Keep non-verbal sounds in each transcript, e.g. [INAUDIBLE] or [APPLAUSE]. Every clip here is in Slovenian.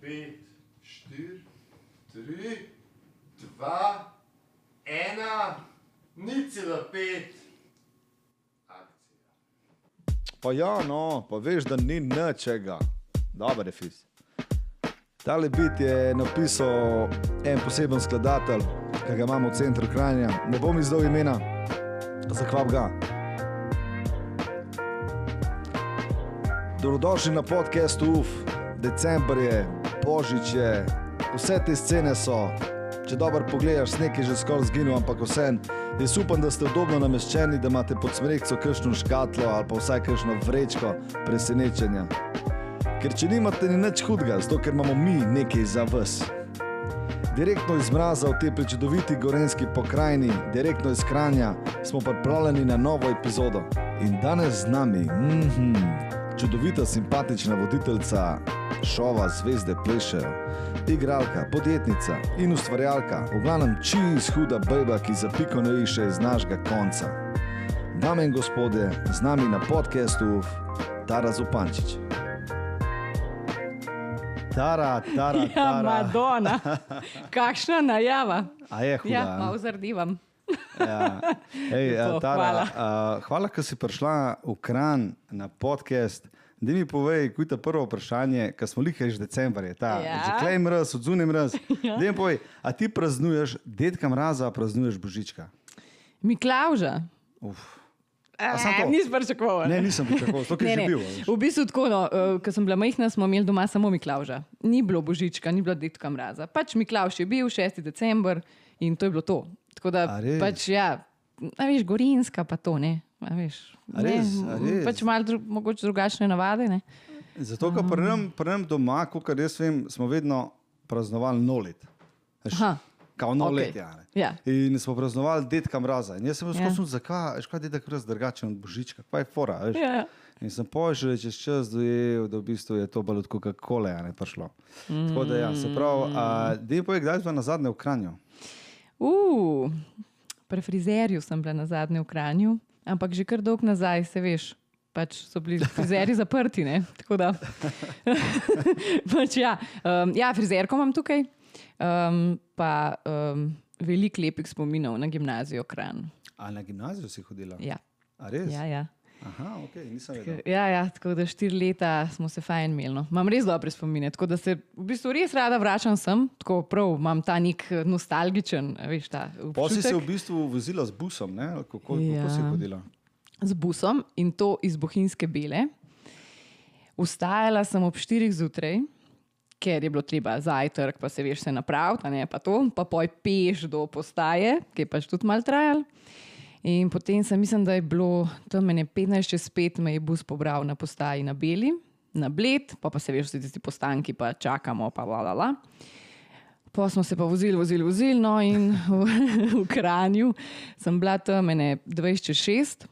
pet, štiri, tri, dva, ena, nič cela pet. Akcija. Pa ja, no, pa veš, da ni ničega. Dober je fis. Tale bit je napisal en poseben skladatelj, ki ga imamo v centru Kranja. Ne bom izdal imena, zakvap ga. Dobrodošli na podkastu UF. December je, božič je, vse te scene so. Če dobro pogledaš, je že skoraj zginil, ampak vse. Jaz upam, da ste udobno nameščeni, da imate pod smrekco kakšno škatlo ali pa vsaj kakšno vrečko presenečenja. Ker če nimate ni nič hudega, zato ker imamo mi nekaj za vas. Direktno iz mraza v tej prečudoviti gorenski pokrajini, direktno iz Kranja, smo pripravljeni na novo epizodo. In danes z nami, mhm, čudovita, simpatična voditeljica šova Zvezde plešejo, igralka, podjetnica in ustvarjalka, v glavnem čist huda beba, ki za piko ne išče iz našega konca. Dame in gospodje, z nami na podkastu Tara Zupančič. Tara, Tara, Ja, Tara. Madonna, [LAUGHS] kakšna najava. A je huda. Ja, malo zardivam. Ja. [LAUGHS] Ej, Lepo, a, Tara, hvala. hvala. hvala, ker si prišla v Kran na podcast. Da mi povej, kuj je prvo vprašanje, ki smo lihali že decembra, je ta, Ja. že klej mraz, odzuni mraz. [LAUGHS] Ja. Da mi povej, a ti praznuješ, dedka mraza, praznuješ božička? Miklauža. Uf. A to? Nisem pričakoval. Ne, nisem pričakoval, to, je že bil. a. V bistvu tako, no, uh, ko sem bila majhna, smo imeli doma samo Miklauža. Ni bilo božička, ni bilo dedka mraza. Pač Miklauž je bil 6. december in to je bilo to. Tako da A pač ja, a veš, gorinska pa to ne. A veš, A res? A res? Pač malo dru, mogoče drugačne navade. Ne? Zato, ker pri nam- pri nam doma, kot jaz vem, smo vedno praznovali nolet. Aha. Kao nov Okej. let, ja. ne. Ja. In smo praznovali dedka mraza. In jaz sem Ja. ja. skozi, zakaj, je dedek mraz drugačen od božička, kaj je fora, veš. Ja. In sem pošel čez čas dojel, da v bistvu je to bolj od Coca-Cola, a ne prišlo. Mm. Tako da ja, se pravi, da je povej, kdaj si bila na zadnje v Kranju? Uh, pri frizerju sem bila na zadnje v Kranju, ampak že kar dolgo nazaj, se veš. Pač so bili [LAUGHS] frizeri zaprti. [LAUGHS] Pač ja. Um, ja, frizerko imam tukaj, um, pa um, veliko lepih spominov na gimnazijo Kran. A na gimnazijo si hodila? Ja. A res? Ja, ja. Aha, ok, nisem vedel. Ja, ja, tako da štiri leta smo se fajn imeli. No. Imam res dobre spomine, tako da se v bistvu res rada vračam sem, tako prav imam ta nek eh, nostalgičen, veš, ta Pa si se občutek. v bistvu vozila z busom, ne? Kako, ja. Kako si hodila? z busom in to iz Bohinjske bele. Vstajala sem ob 4 zjutraj, ker je bilo treba zajtrk, pa se veš, se napraviti, a ne pa to, pa poj peš do postaje, ki je pač tudi mal trajal. In potem sem, mislim, da je bilo tam mene 15 čez 5, me je bus pobral na postaji na Beli, na Bled, pa, pa se veš, vsi tisti postanki, pa čakamo, pa la la la. Pa smo se pa vozili, vozili, vozili, no in [LAUGHS] v, v Kranju sem bila tam mene 20 čez 6,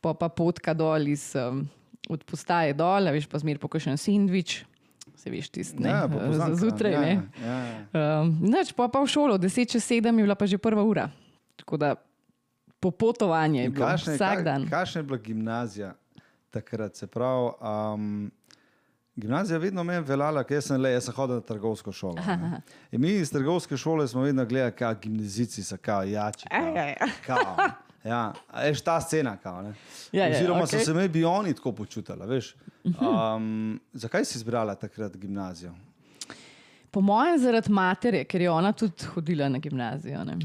pa pa potka dol iz, um, od postaje dol, veš pa zmer pokašen sindvič, se veš tisti, ne, Ja, zjutraj, ja, ja, ja. Um, Noč pa pa v šolo, 10 čez 7 je bila pa že prva ura. Tako da popotovanje je bilo kakšna je- vsak ka- dan. Kakšna je bila gimnazija takrat? Se pravi, um, gimnazija je vedno meni veljala, ker sem le, jaz sem hodil na trgovsko šolo. [LAUGHS] mi iz trgovske šole smo vedno gledali, kaj gimnazici so, kao jači. Kao, kao, ja, veš ta scena, kao, ne. Ja, ja, Oziroma so okej. se me bi oni tako počutili. [LAUGHS] Um, zakaj si izbrala takrat gimnazijo? Po mojem, zaradi matere, ker je ona tudi hodila na gimnazijo. ne.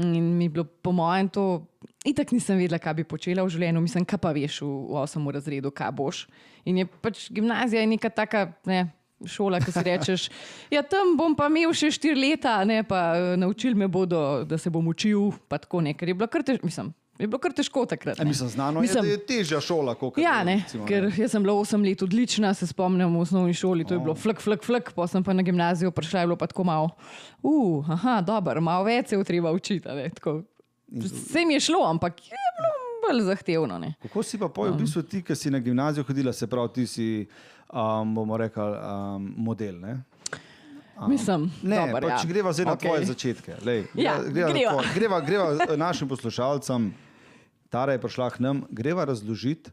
In mi je bilo, po mojem, to. Itak nisem vedela, kaj bi počela v življenju, mislim, kaj pa veš v, v 8. razredu, kaj boš. In je pač gimnazija je neka taka ne, šola, ki si [LAUGHS] rečeš, ja, tam bom pa imel še štiri leta, ne, pa eh, naučili me bodo, da se bom učil, pa tako ne, ker je bilo kar težko, mislim, je bilo kar težko takrat. E, ne. mislim, znano Mislim- je, da je težja šola, kot Ja, ne, ker jaz sem bila 8 let odlična, se spomnim v osnovni šoli, to je bilo flek, flek, flek, pa sem pa na gimnazijo prišla, je bilo pa tako malo, uh, aha, dobro, malo več se je treba učiti. Vse mi je šlo, ampak je bilo bolj zahtevno. Ne. Kako si pa pojel, v bistvu ti, ki si na gimnazijo hodila, se pravi, ti si, um, bomo rekli, um, model. Ne, Mislim, ne dober, pač ja. greva zdaj na Okej. tvoje začetke. Lej, Ja, greva, na greva. tvoje- greva, greva našim poslušalcem, Tara je prišla k nam, greva razložiti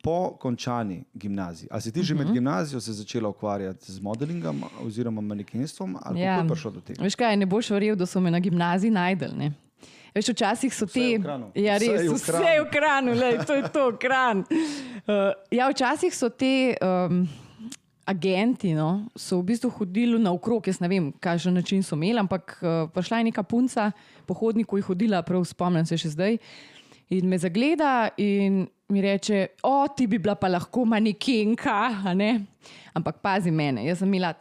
po končani gimnaziji. Ali si ti že med Mhm. gimnazijo se začela ukvarjati z modelingom oziroma manekenstvom, ali ja. Ja. kako je prišlo do tega? Veš kaj, ne boš verjel, da so me na gimnaziji najdel. Ne? Veš, včasih so te. Ja, res, vse je v kranu, lej, to je to, kran. [LAUGHS] Uh, ja, včasih so te um, agenti, no, so v bistvu hodili naokrog, jaz ne vem, kakšen način so imeli, ampak uh, prišla je neka punca, po hodniku je hodila, prav spomnim se še zdaj. In me zagleda in mi reče, o, ti bi bila pa lahko manekenka, ne? Ampak pazi mene, jaz sem imela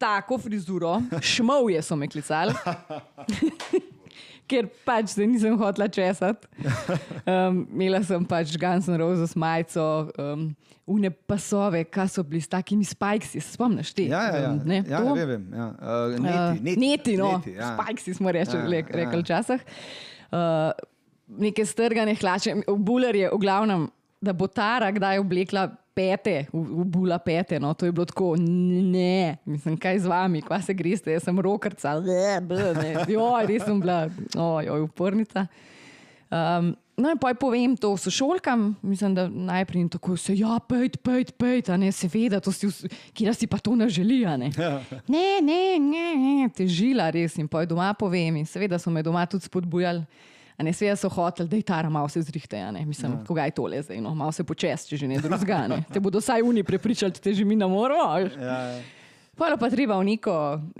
tako frizuro, [LAUGHS] šmovje so me klicali. [LAUGHS] Ker pač se nisem hotela česati. [LAUGHS] Um, imela sem pač Guns N' Roses majico, um, une pasove, ki so bili s takimi spikesi, se spomniš ti? Ja, ja, ja. Um, ne, ja, ja, vem. Ja. Uh, Uh, neti, neti, neti, no, neti, ja. spikesi smo reči, Ja, ja, ja. rekli včasih. Uh, neke strgane hlače, buler je v glavnem, da bo Tara kdaj oblekla pete, v, v bula pete. No, to je bilo tako, ne, mislim, kaj z vami, kva se greste, jaz sem rokrca, ne, ne, joj, res sem bila, ojoj, upornica. Um, no, in pa povem to sošolkam, mislim, da najprej tako se, ja, pejt, pejt, pejt, a ne, seveda, to si, kje si pa to ne želi, a ne. Ne, ne, ne, ne, težila res in poj doma povem in seveda so me doma tudi spodbujali. A ne, seveda so hoteli, da je ta malo se zrihte, a ne, mislim, ja. koga je tole zdaj, no, malo se počes, če že ne drugega, ne. [LAUGHS] Te bodo vsaj uni prepričali, te že mi ne moramo. Ja, ja. Polo pa treba v neko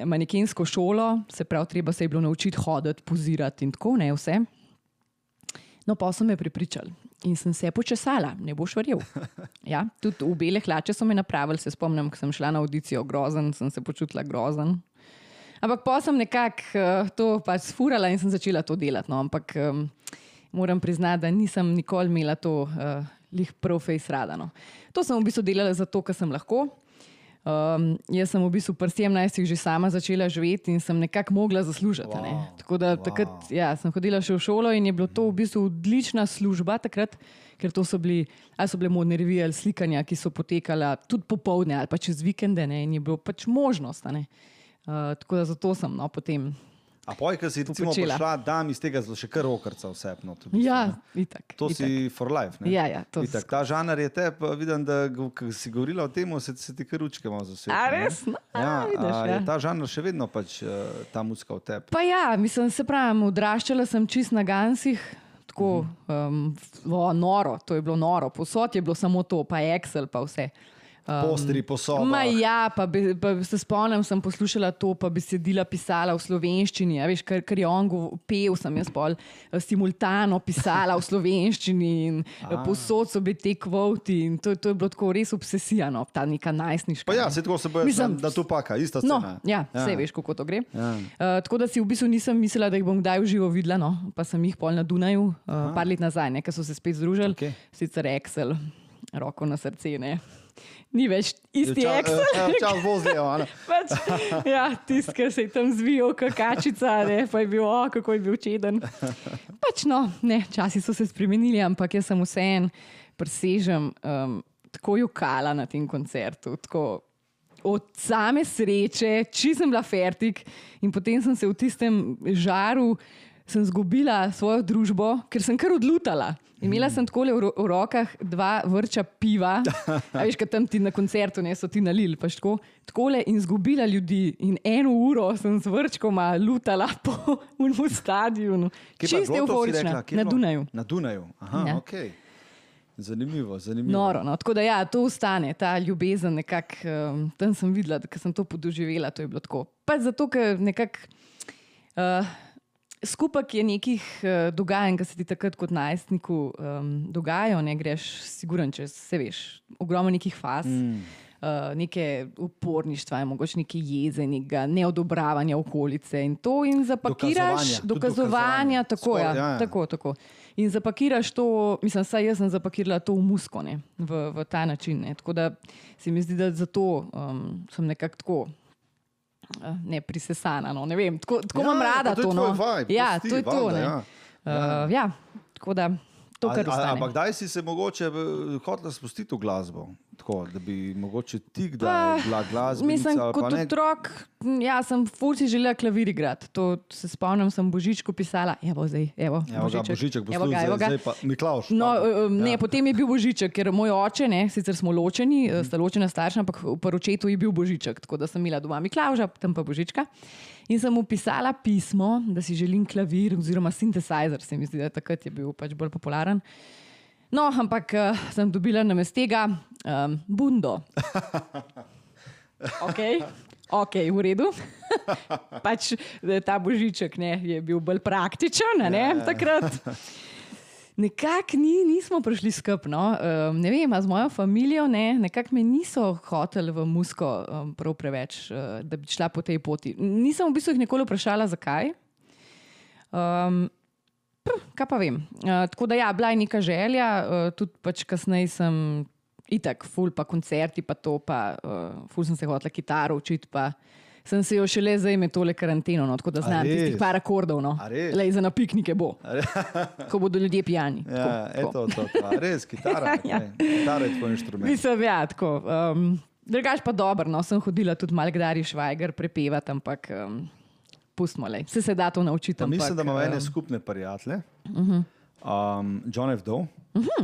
manekensko šolo, se pravi, treba se je bilo naučiti hoditi, pozirati in tako ne vse. No, pa so me pripričali in sem se počesala, ne boš verjel. Ja, tudi v bele hlače so me napravili, se spomnim, ko sem šla na audicijo grozen, sem se počutila grozen. Ampak pa sem nekako uh, to pač sfurala in sem začela to delati. No. Ampak um, moram priznati, da nisem nikoli imela to uh, lih profejs rada. No. To sem v bistvu delala zato, ker sem lahko. Um, jaz sem v bistvu pri 17 že sama začela živeti in sem nekako mogla zaslužiti. Wow. Ne. Tako da wow. takrat ja, sem hodila še v šolo in je bilo to v bistvu odlična služba takrat, ker to so, bili, ali so bile modne revije ali slikanja, ki so potekala tudi popovdne ali pa čez vikende ne, in je bilo pač možnost. ne. Uh, tako da zato sem no, potem. A poj, ki si recimo počela. prišla, da mi iz tega zelo še kar okrca vse. No, to, Ja, itak. to itak. si for life. Ne? Ja, ja, to Itak, ta žanr je te, pa vidim, da si govorila o tem, se, se ti kar ručke malo zasvetlijo. A ne? res? No, a, Ja, vidiš, a ja. je ta žanr še vedno pač uh, ta muska v tebi. Pa ja, mislim, se pravi, odraščala sem čist na Gansih. Tako um, v- noro, to je bilo noro, posod je bilo samo to, pa Excel, pa vse. Um, Postri po sobah. Ma ja, pa, be, pa se spomnim, sem poslušala to, pa besedila pisala v slovenščini. a Veš, kar je on gov- pel, sem jaz pol eh, simultano pisala v slovenščini in ah. posod so bili te kvoti. in To, to je bilo tako res obsesijano, ta neka najstniška. Pa ja, se tako se boje, Mislim, da tu paka, ista No, scena. ja, vse veš, kako to gre. Ja. Uh, tako da si v bistvu nisem mislila, da jih bom kdaj v živo videla, no. pa sem jih pol na Dunaju, uh, par let nazaj, ker so se spet združili. Okej. Sicer Excel, roko na srce, ne. Ni več isti Čas- Excel. eh, Čas ne? [LAUGHS] Pač, ja, tisti, ki se je tam zvijal, kakačica, ne, pa je bil, o, kako je bil čeden. Pač no, ne, časi so se spremenili, ampak jaz sem vseen, presežem, um, tako jokala na tem koncertu. Tako, od same sreče, če sem bila fertik in potem sem se v tistem žaru. Sem izgubila svojo družbo, ker sem kar odlutala. Imela sem tako v, ro- v rokah dva vrča piva, [LAUGHS] a veš, kaj tam ti na koncertu ne so ti nalili. pač Tako, takole in izgubila ljudi. In eno uro sem z vrčkoma lutala [LAUGHS] po unem stadionu. Čisto euforična. je Na bilo? Dunaju. Na Dunaju. Aha, Ja. ok. Zanimivo, zanimivo. Noro, no. Tako da ja, to ostane, ta ljubezen. Nekak, um, tam sem videla, da sem to podoživela, to je bilo tako. Pa zato, ker nekako uh, skupek je nekih uh, dogajanj, ki se ti takrat kot najstniku um, dogajajo, ne greš, siguren, če se veš, ogromno nekih faz. Mm. Uh, neke uporništva, mogoče neke jeze, nekega neodobravanja okolice in to, in zapakiraš dokazovanja, dokazovanja. tako, Skoraj, ja, ja, ja. tako, tako. In zapakiraš to, mislim, saj jaz sem zapakirala to v musko, ne, v, v ta način. Ne. Tako da se mi zdi, da zato um, sem nekako tako. Uh, Ne prisesana, no, ne vem, tako, tako Ja, imam ja, rada pa to je to. No. vibe, ja, to to je to. valjda, ne. ja. Uh, ja, tako da to, kar ostane. Ampak kdaj si se mogoče eh, hotela spustiti v glasbo? tako, da bi mogoče ti kdaj bila glasbenica? Mislim, kot ne? otrok, m, ja, sem furci želela klavir igrati. To se spomnim, sem Božičku pisala. Evo, zdaj, evo, Evo ga, Božiček, Evo ga, poslušaj, evo ga. zdaj pa Miklaš. No, um, ne, Ja. potem je bil Božiček, ker moj oče, ne, sicer smo ločeni, sta ločena starša, ampak v poročetu je bil Božiček, tako da sem imela doma Miklauža, tam pa Božička. In sem mu pisala pismo, da si želim klavir, oziroma sintetizer, se mi zdi, da takrat je bil pač bolj popularen. No, ampak uh, sem dobila na mestu tega um, bundo. [LAUGHS] Okay. Ok, v redu. [LAUGHS] pač eh, ta božiček ne, je bil bolj praktičen, ne, takrat. Nekako ni, nismo prišli skupaj. No. Um, ne vem, z mojo familijo ne, nekako me niso hoteli v musko um, prav preveč, uh, da bi šla po tej poti. Nisem v bistvu jih nikoli vprašala, zakaj. Um, pr, kaj pa vem. Uh, tako da ja, bila je neka želja, uh, tudi pač kasneje sem itak, ful pa koncerti, pa to, pa uh, ful sem se hotela kitaro učiti. Pa, Sem se jo šele zdaj med tole karanteno, no, tako da znam tistih par akordov. No. Lej, za na piknike bo, [LAUGHS] ko bodo ljudje pijani. Ja, tako, eto, to, to. A Res, kitara. [LAUGHS] Ja. ne, Kitara je tvoj inštrument. Mislim, ja, tako. Um, drugač pa dobro, no, sem hodila tudi malo kdaj švajger prepevati, ampak um, pustimo le. Vse se da to naučiti. Pa mislim, da ampak, imamo ene um, skupne prijatelje. Um, John F. Doe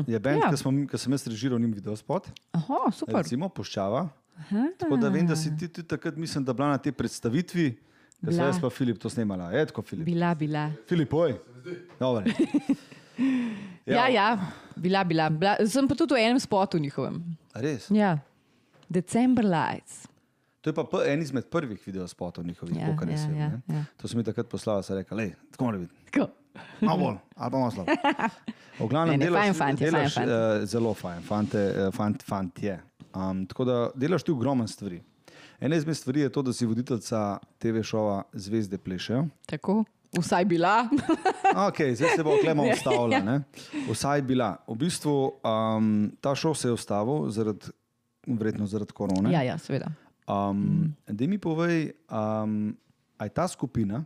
je bend, ja. ki sem jaz režiral njim videospot, Aha, super. recimo Puščava. Tako da vem, da si ti tudi takrat, mislim, da bila na tej predstavitvi, ki sem jaz pa Filip to snemala. Je tako, Filip? Bila, bila. Filip, oj. [LAUGHS] Ja, ja, bila, bila, bila. Sem pa tudi v enem spotu njihovem. A Res. Ja. December Lights. To je pa en izmed prvih videospotov njihovih, Ja, kolikor ja, vem. ja, ja. To sem mi takrat poslal, sem rekel, lej, tako mora biti. Tako. Malo bolj, ali pa malo slabo. [LAUGHS] V glavnem Ne, ne, delaš, fajn fant delaš fajn fant. uh, zelo fajn, fante, uh, fant, fant je. Um, tako da delaš ti ogromno stvari. Ena izmed stvari je to, da si voditeljica TV šova Zvezde plešejo. Tako. Vsaj bila. [LAUGHS] Okay, zdaj se bo klemo ustavila. ne. [LAUGHS] Vsaj bila. V bistvu um, ta šov se je ustavil, zaradi, verjetno zaradi korone. ja, ja, seveda. Um, da mi povej, um, aj ta skupina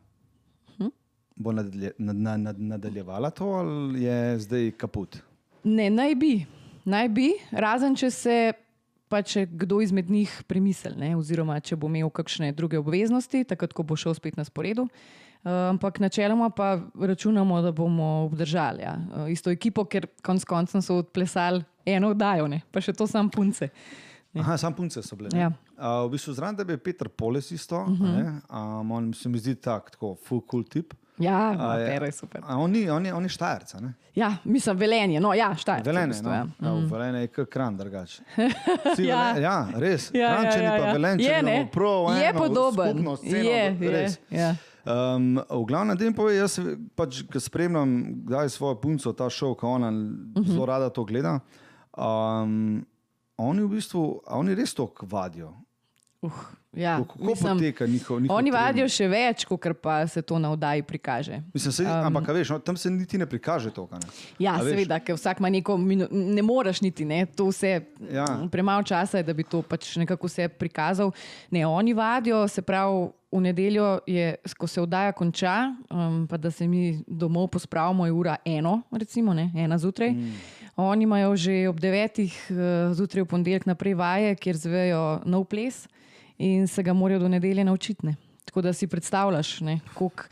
Hm? bo nadalje, nad, nad, nad, nadaljevala to ali je zdaj kaput? Ne, naj bi, naj bi, razen če se pa če kdo izmed njih premisli, ne, oziroma če bo imel kakšne druge obveznosti, takrat, ko bo šel spet na sporedu. Uh, ampak načeloma pa računamo, da bomo obdržali ja. uh, isto ekipo, ker konec koncev so odplesali eno oddajo, ne, pa še to sam punce. Aha, sam punce so bile. ne? Ja. Uh, v bistvu zraven tebe je Peter Poles isto. Uh Mhm. -huh. um, on se mi zdi tak, tako full cool tip. Ja, A je- afera je super. A on, ni, on, je, on je štajerca, ne? Ja, mislim, velenje, no ja, šta je. Velene, no? ja. Ja, Mhm. v Velene je kar kran drugače. [LAUGHS] Ja. Vele- ja, res. Ja, ja, Krančani ja, pa ja. velenčani Je, imamo prav Je eno podoben. skupno sceno, Je, je, res. ja. Um, v glavnem, da jim povem, jaz pač, ki spremljam kdaj svojo punco, ta šov, ki ona uh Mhm. -huh. zelo rada to gleda. Um, oni v bistvu, oni res to vadijo. Uh, ja, Kako mislim, poteka njihov, njihov Oni vadijo še več, kot pa se to na oddaji prikaže. Mislim, se, um, ampak, a veš, no, tam se niti ne prikaže to. Ne? Ja, A seveda, ker vsak ima neko ne moreš niti, ne, to vse. Ja. Premalo časa je, da bi to pač nekako vse prikazal. Ne, oni vadijo, se pravi, v nedeljo je, ko se oddaja konča, um, pa da se mi domov pospravimo, je ura eno, recimo, ne, ena zjutraj. Mm. Oni imajo že ob devetih uh, zjutraj v ponedeljek naprej vaje, kjer zvejo nov ples in se ga morajo do nedelje naučiti. Ne. Tako da si predstavljaš, ne, koliko.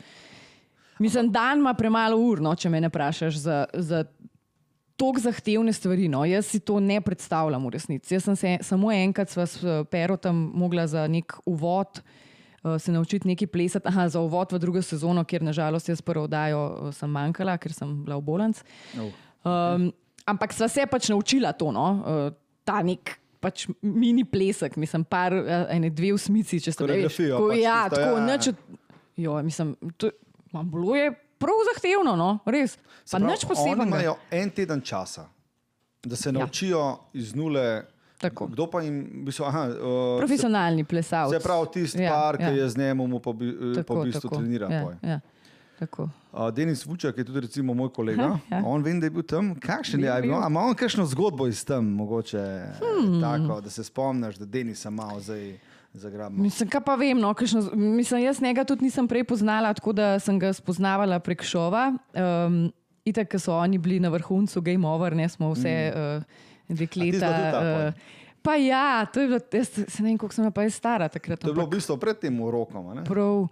Mislim, dan ima premalo ur, no, če me ne vprašaš za, za tako zahtevne stvari. No. Jaz si to ne predstavljam v resnici. Jaz sem se samo enkrat s eh, Perotom mogla za nek uvod. eh, Se naučiti nekaj plesati, Aha, za uvod v drugo sezono, kjer nažalost jaz prvo oddajo eh, sem manjkala, ker sem bila v Bolanc. Oh. Um, ampak sva se pač naučila to, no? ta nek pač mini plesek, mislim, par, uh, ene dve usmici, če ste Koreografijo Ko, pač ja, tako ja, ja. nič. Jo, mislim, to, ma, bilo je prav zahtevno, no? res. Se Pa pravi, nič Oni posebnega. imajo en teden časa, da se Ja. naučijo iz nule. Tako. Kdo pa jim, v bistvu, aha, uh, Profesionalni plesalci. Se pravi, tisti Ja, ja, par, ja. ki je z njim, mu pa, bi, eh, pa v bistvu trenira. Ja, poj. ja, tako. Uh, Denis Vučak je tudi recimo moj kolega. Ja. On vem, da je bil tam. Kakšen je Bil, bil? bil. A ima on kakšno zgodbo iz tam, mogoče Hmm. tako, da se spomniš, da Denisa malo zdaj zagrabimo. Mislim, kaj pa vem, no, kakšno, mislim, jaz njega tudi nisem prej poznala, tako da sem ga spoznavala prek šova. Um, Itak, ker so oni bili na vrhuncu Game Over, ne smo vse mm. uh, dekleta. ta? Uh, Pa ja, to je bilo, jaz se ne vem, koliko sem pa jaz stara takrat. To je bilo ampak v bistvu pred tem urokom. Prav.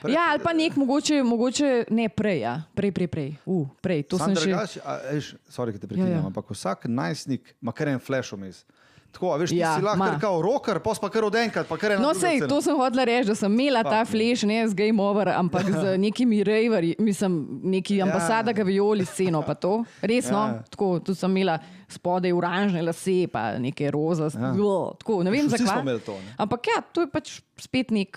Pred- Ja, ali pa nek mogoče, mogoče ne prej, ja. prej, prej, prej. Uh, prej. To sem drugač, a, eš, sorry, ki te prekinjam, Ja, ja. ampak vsak najstnik ima kar en flash vmes. Tako, veš, Ja, si lahko kar kao rocker, pa si pa kar odenkrat, pa kar No, sej, to sem hodila reči, da sem imela ta flash, ne z Game Over, ampak z [LAUGHS] nekimi raverji, mislim, neki Ja. ambasada gavioli sceno, pa to. Resno, Ja. ja. tako, tu sem imela spodaj oranžne lase, pa neke roza, Ja. ja. tako, ne vem zakaj. imeli to, ne. Ampak ja, to je pač spet nek,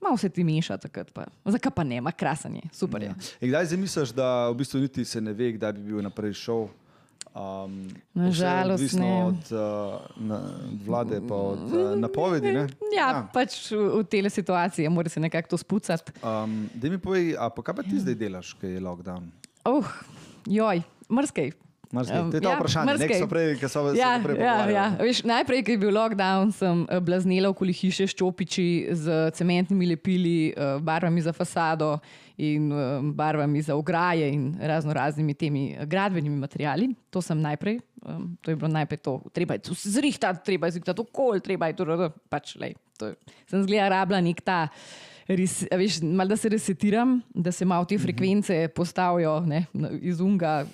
malo se ti meša takrat, pa. zakaj pa ne, ma krasen je, super je. Ja. In kdaj zamisliš, da v bistvu niti se ne ve, kdaj bi bil naprej šel? Um, Na vse je žalost odvisno od uh, na, vlade, pa od uh, napovedi. Ne? Ja, ja. pač v, v tele situacije mora se nekako to spucati. Um, da mi povej, a pa kaj pa ti zdaj delaš, ki je lockdown? Oh, joj, mrskej. Marsikaj. Um, To je to ja, vprašanje, marsikaj. so prej, ki so Ja, naprej ja, ja. Veš, najprej, ko je bil lockdown, sem eh, blaznila okoli hiše s čopiči, z cementnimi lepili, eh, barvami za fasado in eh, barvami za ograje in razno raznimi temi gradbenimi materiali. To sem najprej, to je bilo najprej to. Treba je zrihtati, treba je zrihtati okolje, treba je to, pač, lej, to je, sem zgleda rabila nek ta. Res, veš, malo da se resetiram, da se malo te frekvence postavijo ne, iz unga.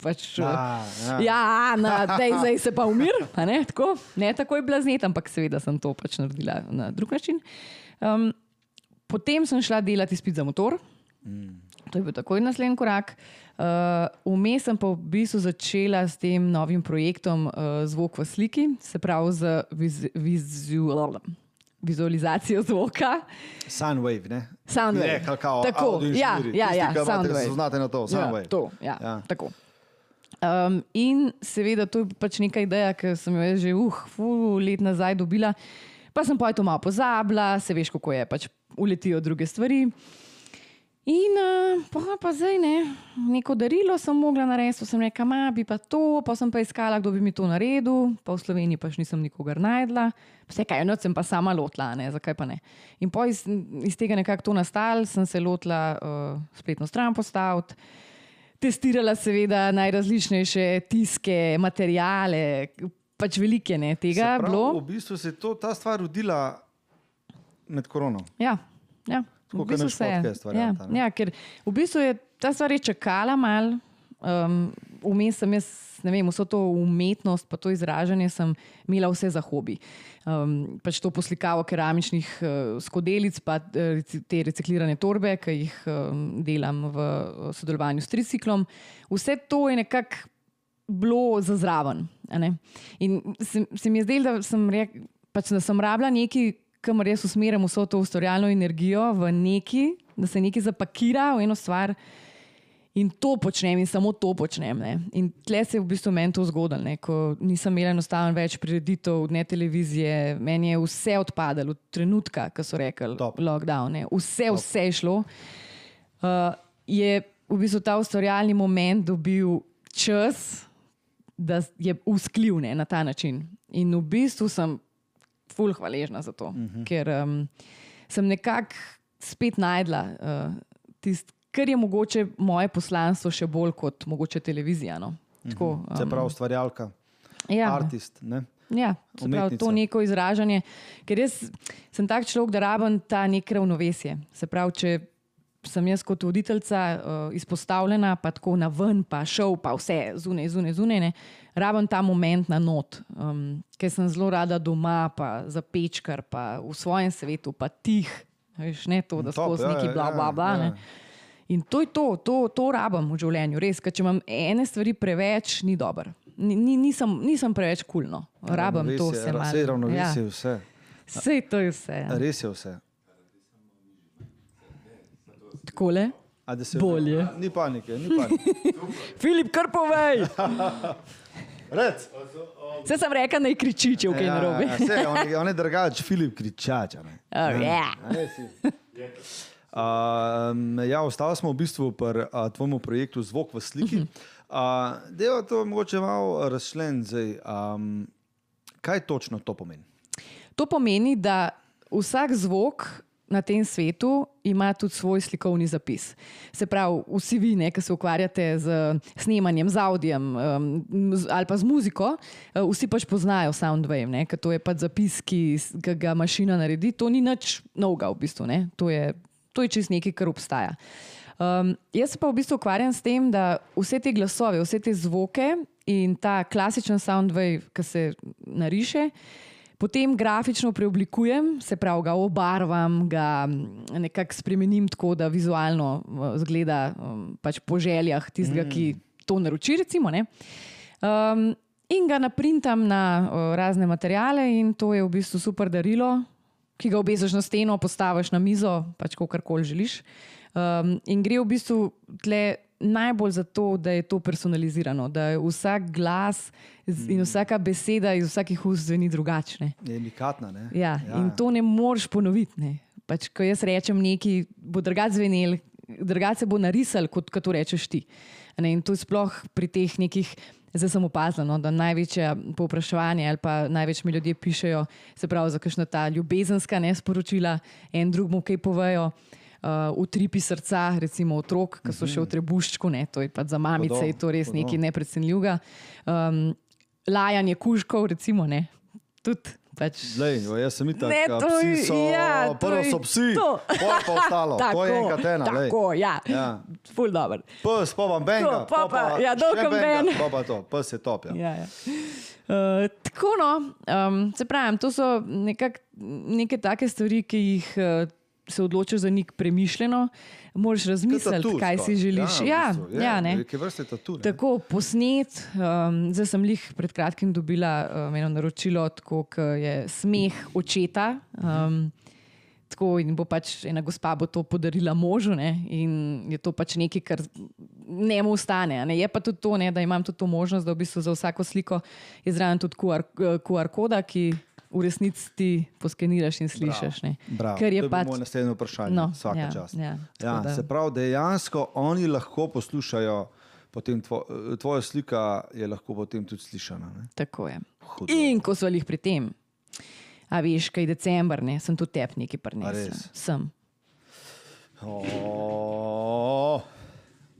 Pač, A, ja. ja, na, dej, zdaj se pa umir, a ne, tako, ne takoj blaznet, ampak seveda sem to pač naredila na drug način. Um, potem sem šla delati izpit za motor, to je bil takoj naslednji korak. Uh, Vmes sem pa v bistvu začela s tem novim projektom uh, Zvok v sliki, se pravi z viz, vizual, vizualizacijo zvoka. Soundwave, ne? Soundwave. Ne, kao, kao Tako, audio ja, inženirji. ja, Tisti, ja, ki imate, Soundwave. se Znate na to, Soundwave. Ja, to, ja, Ja. ja. tako. Um, in seveda, to je pač neka ideja, ki sem jo že uh, ful let nazaj dobila, pa sem pa to malo pozabila, se veš, kako je, pač uletijo druge stvari. In uh, pa, pa zdaj ne, neko darilo sem mogla narediti, sem rekla, ma bi pa to, pa sem pa iskala, kdo bi mi to naredil, pa v Sloveniji pač nisem nikogar najdla. Vse kaj, noč sem pa sama lotila, ne, zakaj pa ne. In pa iz, iz tega nekako to nastalo, sem se lotila uh, spletno stran postaviti. Testirala seveda najrazličnejše tiske, materijale, pač velike ne, tega pravi, bilo. V bistvu se je to, ta stvar rodila med korono. Ja, ja. Tako v bistvu se je. ja, ja, ker v bistvu je ta stvar je čakala mal. Um, Vmes sem jaz, ne vem, vso to umetnost, pa to izražanje sem imela vse za hobi. Um, pač to poslikavo keramičnih uh, skodelic, pa reci- te reciklirane torbe, ki jih um, delam v sodelovanju s triciklom. Vse to je nekako bilo za zraven. a ne. In se, se mi je zdelo, da sem, rek, pač, da sem rabila nekaj, kamor jaz usmerjam vso to ustvarjalno energijo v neki, da se nekaj zapakira v eno stvar. In to počnem, in samo to počnem. Ne. In tle se je v bistvu meni to zgodilo, ne. ko nisem imela enostavno več prireditev, ne televizije, meni je vse odpadalo, od trenutka, ko so rekli, Top. lockdown, ne. vse, vse je šlo. Uh, je v bistvu ta ustvarjalni moment dobil čas, da je usklil ne, na ta način. In v bistvu sem ful hvaležna za to, uh -huh. ker um, sem nekako spet najdla uh, tisto, kar je mogoče moje poslanstvo še bolj kot mogoče televizija. No. Tako, um, Se pravi, ustvarjalka, ja, artist. Ne? Ja, pravi, to neko izražanje. Ker jaz sem tak človek, da rabim ta nek ravnovesje. Se pravi, če sem jaz kot voditeljica uh, izpostavljena, pa tako na ven, pa šel, pa vse zunaj, zunaj, zunaj, ne, rabim ta moment na not, um, ker sem zelo rada doma, pa za pečkar, pa v svojem svetu, pa tih. Veš, ne to, da skozi ja, neki ja, bla, bla, bla. ja. ne. In to je to, to, to rabim v življenju, res. Ker če imam ene stvari preveč, ni dobro. Ni, ni- nisem, nisem preveč kulno, rabim to vse malo. Sej ravnovesje Ja. je vse. Sej to je vse. Ja. Res je vse. Takole. A da se Bolje. Ni panike, ni panike. [LAUGHS] Filip, kar povej. [LAUGHS] Rec. Vse sem rekel, naj kriči, če v kaj narobe. Ja, sej, on, je- [LAUGHS] je drugač, Filip Kričač. Oh, yeah. A ne, si? Um, ja, ostali smo v bistvu pri uh, tvojem projektu Zvok v sliki. Uh, Deva to mogoče malo razšlen zdaj. Um, kaj točno to pomeni? To pomeni, da vsak zvok na tem svetu ima tudi svoj slikovni zapis. Se pravi, vsi vi, ne, ki se ukvarjate z snemanjem, z audijem um, z, ali pa z muziko, uh, vsi pač poznajo Soundwave, ker to je pač zapis, ki, ki ga mašina naredi. To ni nič novega, v bistvu. Ne. To je, to je čist nekaj, kar obstaja. Um, jaz pa v bistvu ukvarjam s tem, da vse te glasove, vse te zvoke in ta klasičen soundwave, ki se nariše, potem grafično preoblikujem, se pravi, ga obarvam, ga mm, nekako spremenim tako, da vizualno uh, zgleda um, pač po željah tistega, mm. ki to naroči. Recimo, ne. um, in ga naprintam na uh, razne materijale, in to je v bistvu super darilo, ki ga obežeš na steno, postaviš na mizo, pač karkoli želiš. Um, in gre v bistvu tle najbolj za to, da je to personalizirano, da je vsak glas in vsaka beseda iz vsakih ust zveni drugačne. Je unikatna. Ne? Ja, ja. In to ne moreš ponoviti. Ne. Pač, ko jaz rečem nekaj, bo drugače zvenel, drugače bo narisal, kot, kot to rečeš ti. Ne, in to je sploh pri teh nekih. Zdaj sem opazila, no, da največje povpraševanje ali pa največ mi ljudje pišejo, se pravi, za kakšno ta ljubezenska nesporočila, en drugemu kaj povejo. Uh, utripi srca, recimo otrok, ki so še v trebuščku, ne, to je pa za mamice, Hudo, je to res hudo. nekaj neprecenljivega. Um, lajanje kužkov, recimo, ne, tudi pač. Lej, jo, jaz sem itak, Ne, to psi so, ja, prvo so psi, pol pa ostalo. [LAUGHS] to je enkrat ena. lej. Tako, ja. Ja. Ful dobro. Pes, pa vam benga, To, pa pa, ja, benga, ben. Pa pa to, pes je top. Ja. Ja, ja. Uh, tako no, um, se pravi, to so nekak, neke take stvari, ki jih uh, se odločiš za nek premišljeno, moraš razmisliti, tatu kaj si želiš. Ja, v bistvu, ja, ne. Neke vrste tatu. ne. Tako posnet, um, zdaj sem jih pred kratkim dobila um, eno naročilo, tako je smeh očeta. Um, tako in bo pač ena gospa bo to podarila možu, ne, in je to pač nekaj, kar ne mu ostane. Ne. Je pa tudi to, ne, da imam tudi to možnost, da v bistvu za vsako sliko je zraven tudi QR, QR koda, ki v resnici ti poskeniraš in slišiš. Bravo, Ker je to je pač. bilo moje naslednje vprašanje. No, Vsaka ja, čast. ja, ja, da- se pravi, dejansko oni lahko poslušajo, potem tvo, tvoja slika je lahko potem tudi slišana. Ne? Tako je. Hudo. In ko so jih pri tem, a veš, kaj je decembr, ne, sem tudi tep neki A prinesel. Sem. Oh,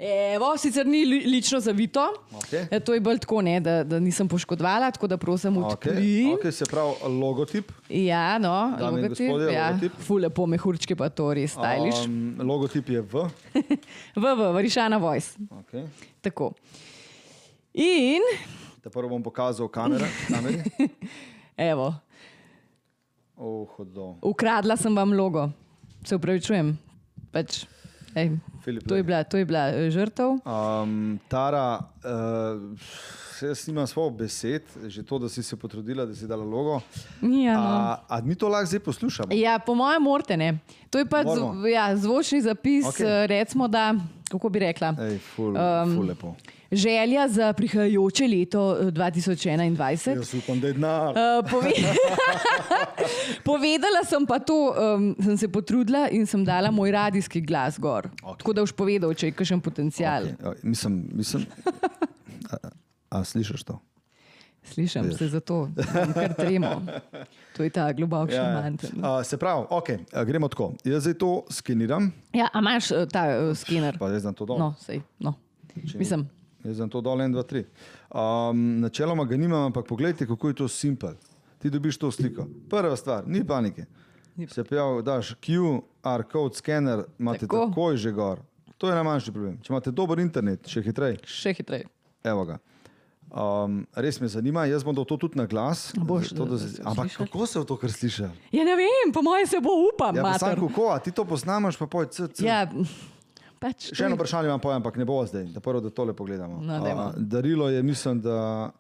Evo, sicer ni li, lično zavito, Okej. e, to je bolj tako, ne, da, da nisem poškodovala, tako da prosim odpri. okay. Okay, se pravi, logotip. Ja, no, Dame logotip, gospodje, ja, logotip. ful lepo mehurčke pa to res stajliš. Um, logotip je V. [LAUGHS] v, v, Varišana Voice. Okay. Tako. In, Da prvo bom pokazal kamere, kameri. [LAUGHS] evo, Oh, hudo. ukradla sem vam logo, se upravičujem. Pač, ej, Filip, to, je bila, to je bila eh, žrtev. Um, Tara, uh, jaz nimam svojih besed, že to, da si se potrudila, da si dala logo. Ja, no. A, a mi to lahko zdaj poslušamo? Ja, po mojem, morate ne. To je pač Moramo. zv, ja, zvočni zapis, okay. recimo, da, kako bi rekla, Ej, ful, Um, ful lepo. želja za prihajajoče leto eh, 2021. Jaz upam, da je denar. Uh, pove... [LAUGHS] Povedala sem pa to, um, sem se potrudila in sem dala moj radijski glas gor. Okay. Tako da boš povedal, če je kakšen potencial. Okay. Mislim, mislim, a, slišiš to? Slišim se zato, kar tremo. [LAUGHS] To je ta globok ja, šamant. A, se pravi, okay, a, gremo tako. Jaz zdaj to skeniram, Ja, a imaš uh, ta uh, skener? pa jaz znam to dol. No, sej, no. Mislim, Jaz znam to dol, en, dva, tri. Um, načeloma ga nimam, ampak poglejte, kako je to simpel. Ti dobiš to sliko. Prva stvar, ni panike. Se pravi, daš QR code skener, imate Tako. Tako. takoj že gor. To je najmanjši problem. Če imate dober internet, še hitreje, še hitreje. evo ga. Um, res me zanima, jaz bom to tudi na glas. Boš, zato, da- ampak slišali? kako se v to kar sliši? Ja, ne vem, po mojem se bo upam. Ja, sam kako, a ti to poznamaš, pa poj, c, c. ja, pač. Še eno vprašanje vam povem, ampak ne bo zdaj, da prvo, da tole pogledamo. No. A, darilo je, mislim, da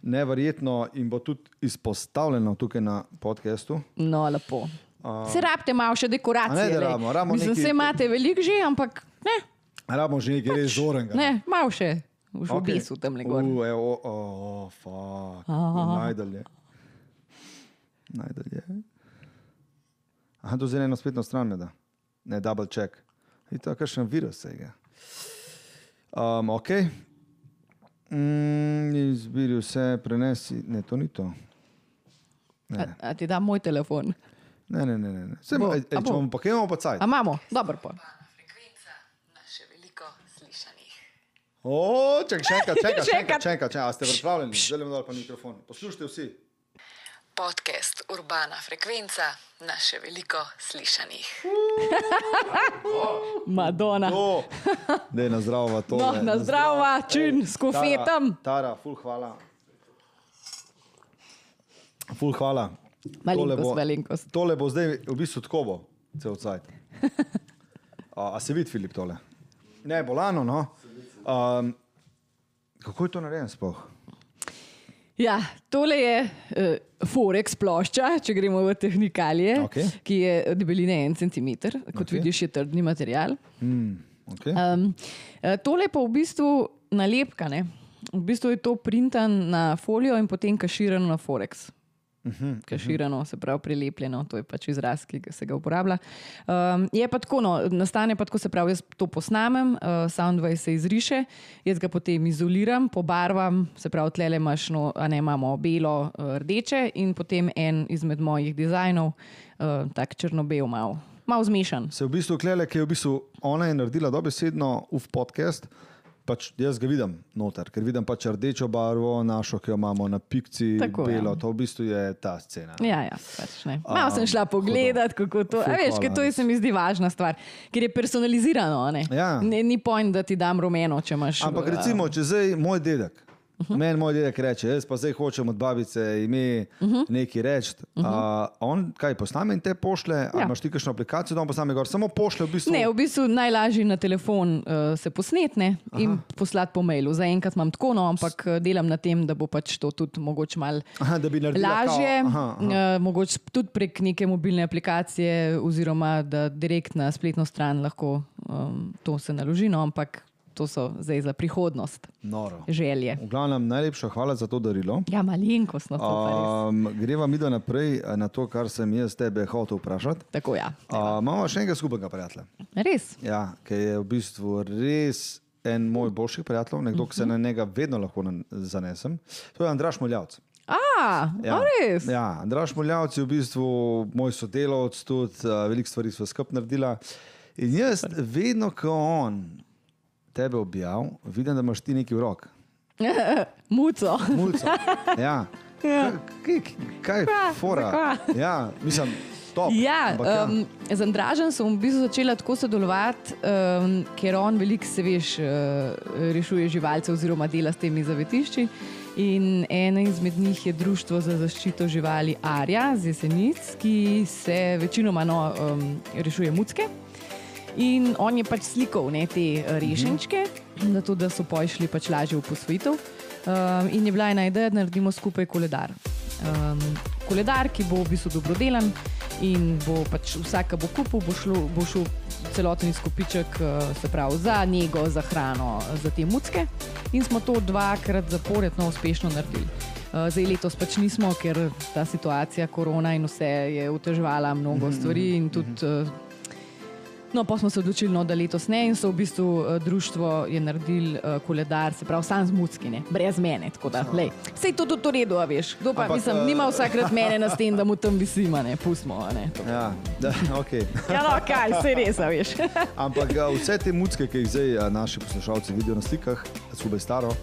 neverjetno in bo tudi izpostavljeno tukaj na podkastu. No, lepo. A- Se rabite malo še dekoracije. Ne, da rabimo, rabimo Mislim, neki- se imate veliko že, ampak ne, Rabimo že nekaj res zorenga. ne malo še. V šubisu tam le gor. Uh, evo, o, o, o, fuck. Aha. Najdalje. Najdalje. Aha, to zdaj eno spletno stran me da. Ne, double check. Je to kakšen virus vsega. Um, ok. Mm, izbiri vse, prenesi. Ne, to ni to. A, Ne. a ti da moj telefon? Ne, ne, ne. ne. ne. Sej, Bo. ej, ej, A če bo? bomo pa kaj imamo pa cajt. A imamo, dobro pa. frekvenca naše veliko slišanih. O, čakaj, še enkrat, čakaj, Še še enkrat. [LAUGHS] enkrat, čakaj, čakaj, a ste pripravljeni? Želim dol pa mikrofon. Poslušajte vsi. Podcast Urbana frekvenca naše veliko slišanih. Madonna. O, dej na zdravo, to. No, na zdravo, čin s kofetom. Tara, ful hvala. Ful hvala. Malenkost, bo, malenkost. tole bo zdaj v bistvu tako bo, cel cajt. [LAUGHS] A, a se vidi, Filip, tole? Ne, bolano, no. Um, kako je to narejeno sploh? Ja, tole je uh, Forex plošča, če gremo v tehnikalije, Okej. ki je debeline en centimeter, kot Okej. vidiš, je trdni material. Mm, okay. Um, eh, tole je pa v bistvu nalepka. Ne? V bistvu je to printan na folijo in potem kaširano na Forex. Mhm, Kaširano, se pravi, prilepljeno, to je pač izraz, ki se ga uporablja. Um, je pa tako, no, nastane pa tako, se pravi, jaz to posnamem, uh, Soundwave se izriše, jaz ga potem izoliram, pobarvam, se pravi, tlele imaš, no, a ne imamo belo, uh, rdeče in potem en izmed mojih dizajnov, uh, tak črno-bel, malo mal zmešan. Se v bistvu klele, ki je v bistvu ona je naredila dobesedno v podcast. Pač jaz ga vidim noter, ker vidim pač rdečo barvo, našo, ki jo imamo na pikci, Tako, ja. belo. To v bistvu je ta scena. Ja, ja, pač ne. Malo sem šla pogledat, kako to. A Ful veš, ker hvala, to je se mi zdi važna stvar, ker je personalizirano. a Ne? Ja. Ne, ni pojem, da ti dam rumeno, če imaš. Ampak recimo, če zdaj moj dedek, uh -huh. meni moj dedek reče, jaz pa zdaj hočem od babice ime uh -huh. nekaj reči. Uh -huh. On kaj posname in te pošle, ja. Ja. imaš ti kakšno aplikacijo, da on posname gor, samo pošle v bistvu. Ne, v bistvu najlažje na telefon uh, se posnetne in poslati po mailu. Zaenkrat imam tako, no, ampak eh, delam na tem, da bo pač to tudi mogoče malo Aha, lažje, aha, aha. uh, mogoče tudi prek neke mobilne aplikacije, oziroma da direkt na spletno stran lahko um, to se naloži, no, ampak to so zdaj za prihodnost Noro. želje. V glavnem, najlepša hvala za to darilo. Ja, malenkostno to pa res. Um, greva mi da naprej eh, na to, kar sem jaz tebe hotel vprašati. Tako ja. Uh, imamo še enega skupnega prijatelja, Res. ja, ki je v bistvu res en moj boljših prijateljev, nekdo, ki se na njega vedno lahko zanesem. To je Andraš Moljavc. A, ja. res. Ja, Andraš Moljavc je v bistvu moj sodelavec, tudi uh, veliko stvari smo skupaj naredila. In jaz vedno, ko on tebe objav, vidim, da imaš ti neki v rok. [LAUGHS] Muco. Mulco. Ja. Ja. Kaj, kaj je fora? Ja, mislim, top. Ja, ampak ja. um, z Andražem sem v bistvu začela tako sodelovati, um, ker on veliko se veš, uh, rešuje živalce oziroma dela s temi zavetišči. In ena izmed njih je Društvo za zaščito živali Arja z Jesenic, ki se večinoma no, um, rešuje mucke. In on je pač slikal ne, te eh, rešenčke, zato da so pojšli pač lažje v posvojitev. Um, in je bila ena ideja, da naredimo skupaj koledar. Um, koledar, ki bo v bistvu dobrodelan in bo pač vsak, ki bo kupil, bo, šlo, bo šel celoten izkupiček, eh, se pravi za njego, za hrano, za te mucke. In smo to dvakrat zaporedno no, uspešno naredili. Uh, Zdaj letos pač nismo, ker ta situacija, korona in vse je otežvala mnogo stvari in tudi uh, No, pa smo se odločili, no, da letos ne, in so v bistvu uh, društvo je naredilo uh, koledar, se pravi, sam z muckine, brez mene. Tako da, lej, sej to tudi v redu, a veš. Kdo pa, Ampak, mislim, eh, nima vsakrat mene na sten, da mu tam visima, ne, pustimo. Ne, to. Ja, da, [LAUGHS] okay. ja, no, kaj, se res, a veš. [LAUGHS] Ampak a, vse te mucke, ki jih zdaj a, naši poslušalci vidijo na slikah, skupaj staro,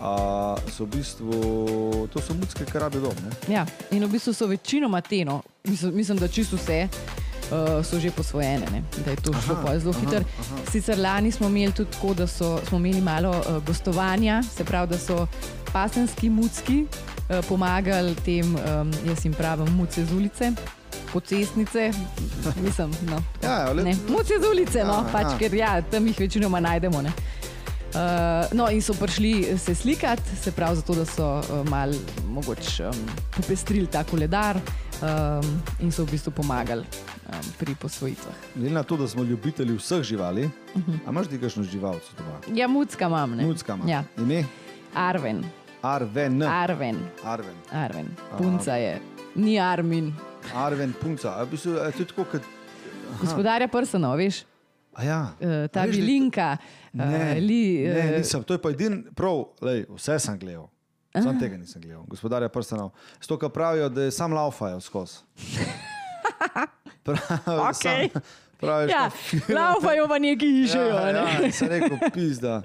a, so v bistvu to so mucke, ki rabijo dom. Ne? ja, in v bistvu so večinoma te, no, mislim, mislim da čisto vse. Uh, so že posvojene, ne? da je to šlo pa zelo hitro. Sicer lani smo imeli tudi tako, da so, smo imeli malo uh, gostovanja, se pravi, da so pasenski mucki uh, pomagali tem, um, jaz jim pravim, muce z ulice, pocestnice. Mislim, no, Ja, ja, le- muce z ulice, no, Ja, pač, ja. ker ja, tam jih večinoma najdemo. Ne? Uh, no, in so prišli se slikati, se pravi, zato da so uh, malo um, popestrili ta koledar um, in so v bistvu pomagali um, pri posvojitvah. Glede na to, da smo ljubitelji vseh živali, uh Mhm. -huh. a imaš ti kakšno živalco doma? Ja, mucka imam. ne. Mucka ima. Ja, Ime? Arven, Arven. Arven, Arven. Arven. Punca je, ni Armin. Arven punca. A, v bistvu, a, tako, kot... Gospodarja prsanov, veš, A ja. uh, ta bilinka. Ne, uh, li, ne, eh, nisem. To je pa edin prav, lej, vse sem gledal. Sam tega nisem gledal. Gospodarja prstanov. Stoka pravijo, da je sam laufajo skozi. [LAUGHS] Pravi, Okej. sam- praviš, Ja, no, laufajo pa neki išejo. ja, ne. ja, sem rekel, pizda.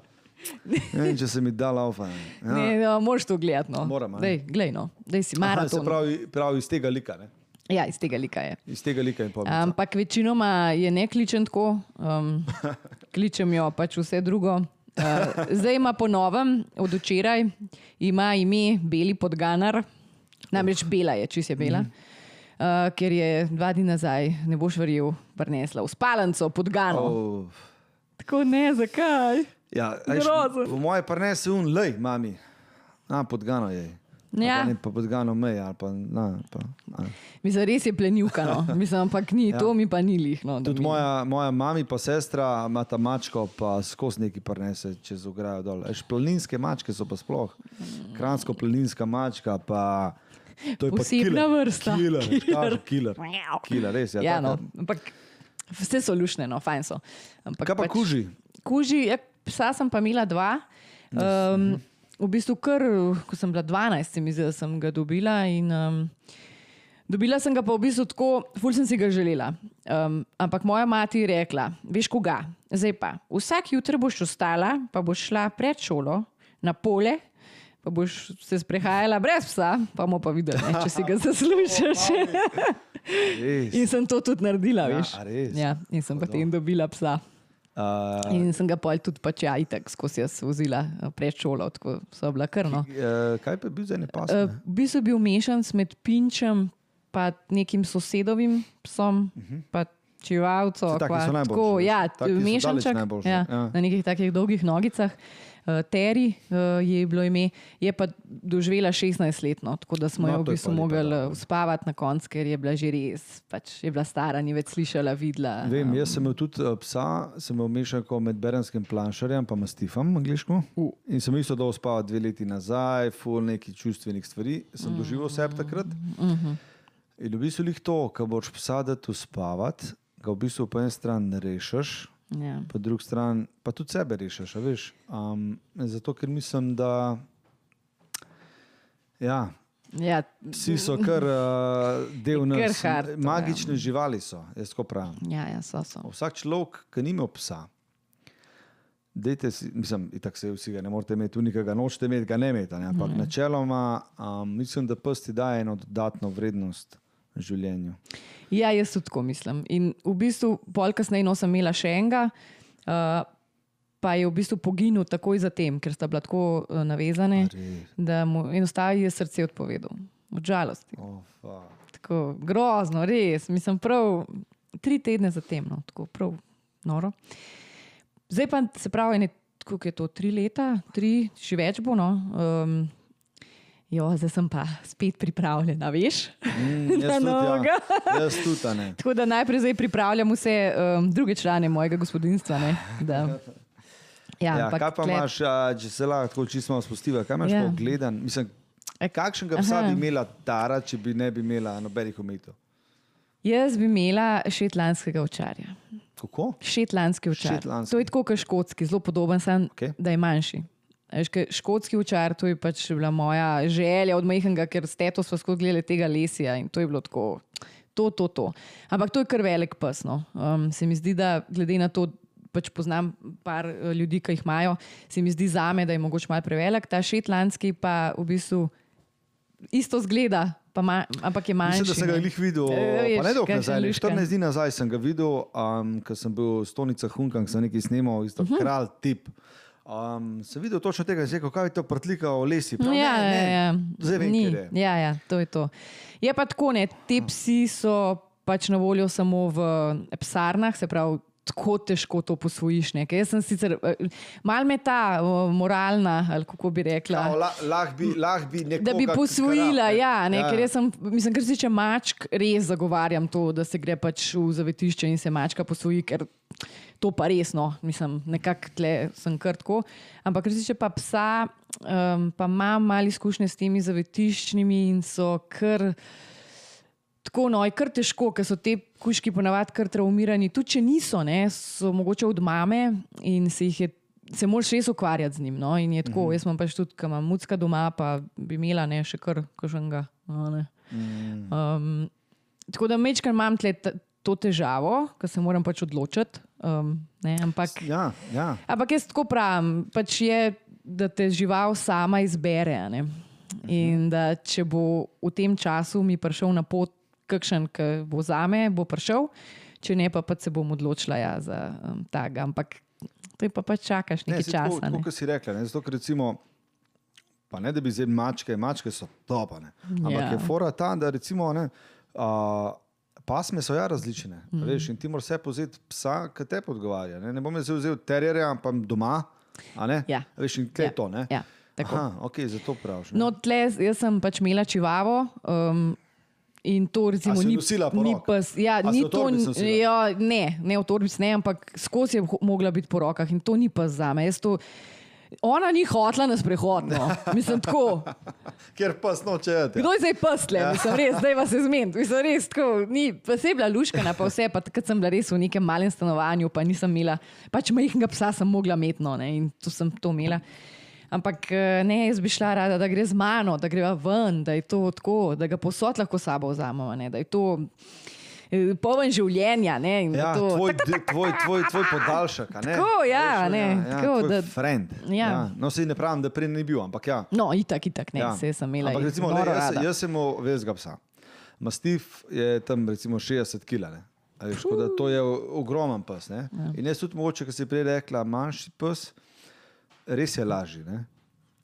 Ne vem, če se mi da laufa. Ja. Ne, no, moraš to gledati. No. Moram? Dej, glej, no. Dej si Aha, maraton. pravi, pravi iz tega lika. Ne? Ja, iz tega lika je. Iz tega lika in pol. Ampak večinoma je ne kličem tako, um, kličem jo pač vse drugo. Uh, zdaj ima po novem, od včeraj, ima ime Beli podganar, namreč Bela je, če se je Bela. Uh, ker je dva dni nazaj, ne boš verjel, prinesla v spalnico podgano. Oh. Oh. Tako ne, zakaj? Ja, a veš, Grozen. v moje prnese un lej, mami. A, podgano je. Ali Ja. Pa podgano mej, ali pa, na, pa a. Mislim, res je plenilka, no. Mislim, ampak ni, ja. to mi pa ni lih. No, da Tudi moja, moja mami pa sestra ima ta mačko, pa skozi neki prnese, čez ograjo dol. Eš, planinske mačke so pa sploh. Kransko planinska mačka, pa to je Posebna killer, vrsta. Killer, Killer. killer, killer, res je. Ja, taka- no, ampak vse so lušne, no, fajn so. Ampak Kaj pa kuži? Kuži, ja, psa sem pa imela dva. Um, v bistvu, kar, ko sem bila 12, se mi zdi, da sem ga dobila. In, um, dobila sem ga pa v bistvu tako, ful sem si ga želela. Um, ampak moja mati je rekla: Veš koga, zdaj pa. Vsak jutro boš ostala, pa boš šla pred šolo na pole. Pa boš se sprehajala brez psa, pa bomo pa videli, ne, če si ga [LAUGHS] zaslužiš. [LAUGHS] In sem to tudi naredila, Ja, veš. Ja, in sem potem dobila psa. Uh, In sem ga pol tudi pač ja, itak skozi jaz vozila eh, pred šolo, tako so bila krno. uh, kaj pa je bil za ne pas? Uh, v bistvu je bil mešanc med pinčem in nekim sosedovim psom, uh -huh. pa čivalco. Saj taki kva- so najboljši, tako, ja, mešanček, najboljši, ja, ja. na nekih takih dolgih nogicah. Uh, Teri uh, je bilo ime, je pa doživela 16 let, no, tako da smo No, jo v je bistvu mogli eh, uspavati na koncu, ker je bila že res, pač je bila stara, ni več slišala, videla. Vem, jaz sem imel tudi uh, psa, sem imel mešanko med berenskim planšarjem in mastifom, angliško. Uh. In sem isto dal spati dve leti nazaj, full neki čustvenih stvari, sem mm. doživel vse takrat. Mm -hmm. In v bistvu jih to, ko boš psa da tu spavati, ga v bistvu po eni strani rešiš, Ja. po drugi strani pa tudi sebe rešiš. veš. Um, zato, ker mislim, da ja, Ja, psi so kar uh, del nas. hard, to, Magične živali so, jaz tako pravim. ja, ja, so, so. Vsak človek, ki nima psa, dejte si, mislim, itak se vsi ga ne morete imeti, unikega nočete imeti, ga ne imete. Ne? Ampak mm. načeloma um, mislim, da pes ti daje eno dodatno vrednost življenju. Ja, jaz tudi tako mislim. In v bistvu, pol kasneje no, sem imela še enega, uh, pa je v bistvu poginil takoj zatem, ker sta bila tako uh, navezane, Res. da mu enostavno je srce odpovedal. Od žalosti. Oh. Tako grozno, res. Mislim, prav tri tedne zatem, no, tako prav noro. Zdaj pa se pravi, koliko je to, tri leta, tri, še več bo. No. Um, jo, zdaj sem pa spet pripravljena, veš? Mm, [LAUGHS] Na tudi, noga. ja. jaz tudi, ne. [LAUGHS] Tako da najprej zdaj pripravljam vse um, druge člane mojega gospodinstva. Ne, da, [LAUGHS] ja, Ja, ampak kaj pa tle- imaš, a, če se lahko čisto spustiva, kaj imaš Ja. ja. pogledan? Mislim, E, kakšnega psa aha. bi imela Tara, če bi ne bi imela nobenih omejitev? Jaz bi imela šetlanskega očarja. Kako? Šetlanski očar. Šetlanski. To je tako kot škotski, zelo podoben, Okej. okay. da je manjši. Veš, kaj, škotski očar, to je pač bila moja želja od majhnega, ker s teto smo skozi gledali tega lesija in to je bilo tako, to, to, to. Ampak to je kar velik pes. No. Um, se mi zdi, da glede na to, pač poznam par eh, ljudi, ki jih imajo, se mi zdi za me, da je mogoče malo prevelik. Ta šetlanski pa v bistvu isto zgleda, ma, ampak je manjši. Mislim, da sem ga glih videl, pa ne dolgo nazaj, ne, luškan. 14 dni nazaj sem ga videl, um, ker sem bil v Stonica Hunkang, sem nekaj snimal, isto uh Mhm. -huh. kralj tip. Um, sem videl točno tega rekel, kaj je to prtlika o lesi. Prav, Ja, ne, ja, ne. ja. Zdaj vem, Ni. kjer je. Ja, ja, to je to. Je pa tako, ne, te psi so pač na voljo samo v psarnah, se pravi. Tako težko to posvojiš. ne. Ker Jaz sem sicer, eh, malo me ta moralna, ali kako bi rekla. Kao, la, Lahko bi, lah bi nekoga Da bi posvojila, krap, ja, ne, ja. ker jaz sem, mislim, kar se tiče mačk, res zagovarjam to, da se gre pač v zavetišče in se mačka posvoji, ker to pa resno, mislim, nekako tle sem kar tako. Ampak kar se tiče pa psa, um, pa imam malo izkušnje s temi zavetiščnimi in so kar. Tako no, je kar težko, ker so te kuški ponavadi kar traumirani. Tudi če niso, ne, so mogoče od mame in se jih je. Se moraš res ukvarjati z njim. No? In je tako, mm -hmm. jaz imam pač tudi, ko imam mucka doma, pa bi imela ne še kar kažanga. No, ne. Mm. um, tako da mečkar imam tle to težavo, ker se moram pač odločiti. Um, ne, ampak, Ja, ja. ampak jaz tako pravim, pač je, da te žival sama izbere. ne. In da če bo v tem času mi prišel na pot, kakšen, ki bo za me, bo prišel, če ne, pa pač se bom odločila ja, za um, tega. Ampak to je pa pač čakaš nekaj saj časa. Tako, ne. kot si rekla, ne? zato ker recimo. Pa ne, da bi zdaj mačke, mačke so topane. Ampak Ja. je fora ta, da recimo, ne, a, pasme so ja različne. Mm. Veš, in ti moraš vse pozeti psa, ki te odgovarja. Ne, ne bom jaz vzel terjerja, pa doma. ne? Ja. Veš, in kaj Ja. je to? Ne? Ja, tako. Aha, ok, zato praviš. ne. No, tle, jaz sem pač imela čivavo. Um, In to recimo ni, ni pes. Ja, A ni to, ja, ne, ne v torbici, ne, ampak skozi je mogla biti po rokah in to ni pes za me. Ona ni hotla na sprehod. No. Mislim tako. [LAUGHS] Ker pa snoče je. Kdo je zdaj pestle? Ja. Mislim, res, zdaj vas je zmed. Mislim, res, tako, ni, pa se je bila luškana, pa vse, pa takrat sem bila res v nekem malem stanovanju, pa nisem imela, pač majhnega psa sem mogla imeti, no, ne, in tu sem to imela. Ampak eh, ne, jaz bi šla rada, da gre z mano, da greva ven, da je to tako, da ga posod lahko sabo vzamemo, ne, da je to eh, poln življenja. Ne, Ja, to, tvoj, tvoj, tvoj, tvoj podaljšek. ne? Tako, ja, Veš, ne, ja, tako, tvoj da- Friend. Ja. No, se ne pravim, da prej ni bil, ampak ja. No, itak, itak, ne, ja. ja. se sem imela. Ampak recimo, le, jaz, jaz sem vezga psa. Mastif je tam recimo 60 kg. ne. To je ogromen pes. Ja. In jaz tudi mogoče, kot si prej rekla, manjši pes, res je lažji. Ne?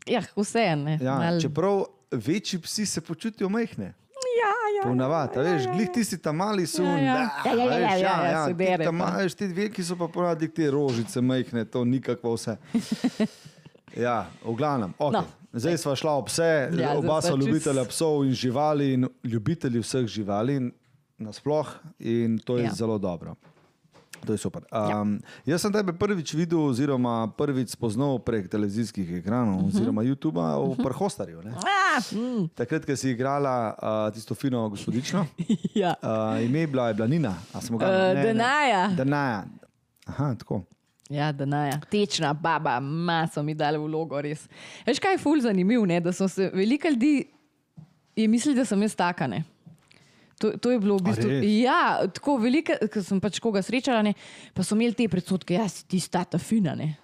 Ja, vse ne. Ja, malo- čeprav večji psi se počutijo majhne. ja, ja, Ponavadi, ja, veš, glih tisti tam mali so. Ja, ja. Ja, ja, ja, ja, ja, ja, se ti tam mali, veš, ti veliki so pa ponavadi te rožice majhne, to nikakvo vse. [LAUGHS] Ja, v glavnem. Okay. No. Zdaj smo šla ob vse, Ja, ja, oba so ljubitelja psov in živali in ljubitelji vseh živali nasploh in to je Ja. ja. zelo dobro. To je super. Um, ja. Jaz sem tebe prvič videl, oziroma prvič spoznal prek televizijskih ekranov, uh -huh. oziroma YouTuba v Prhostarju. ne. Ah, mm, Takrat, ko si igrala uh, tisto fino gospodično, [LAUGHS] ja. uh, ime je bila, je bila Nina. a smo ga- Uh, ne, ne. Denaja. Denaja. Aha, tako. Ja, da naj. Tečna baba, maso mi dale vlogo, res. Veš, kaj je ful zanimiv, ne? da so se veliko ljudi je mislili, da sem jaz takane. To, to je bilo v bistvu. Ja, tako veliko, ker sem pač koga srečala, ne, pa so imeli te predsodke, ja, si ti stata fina. Ne.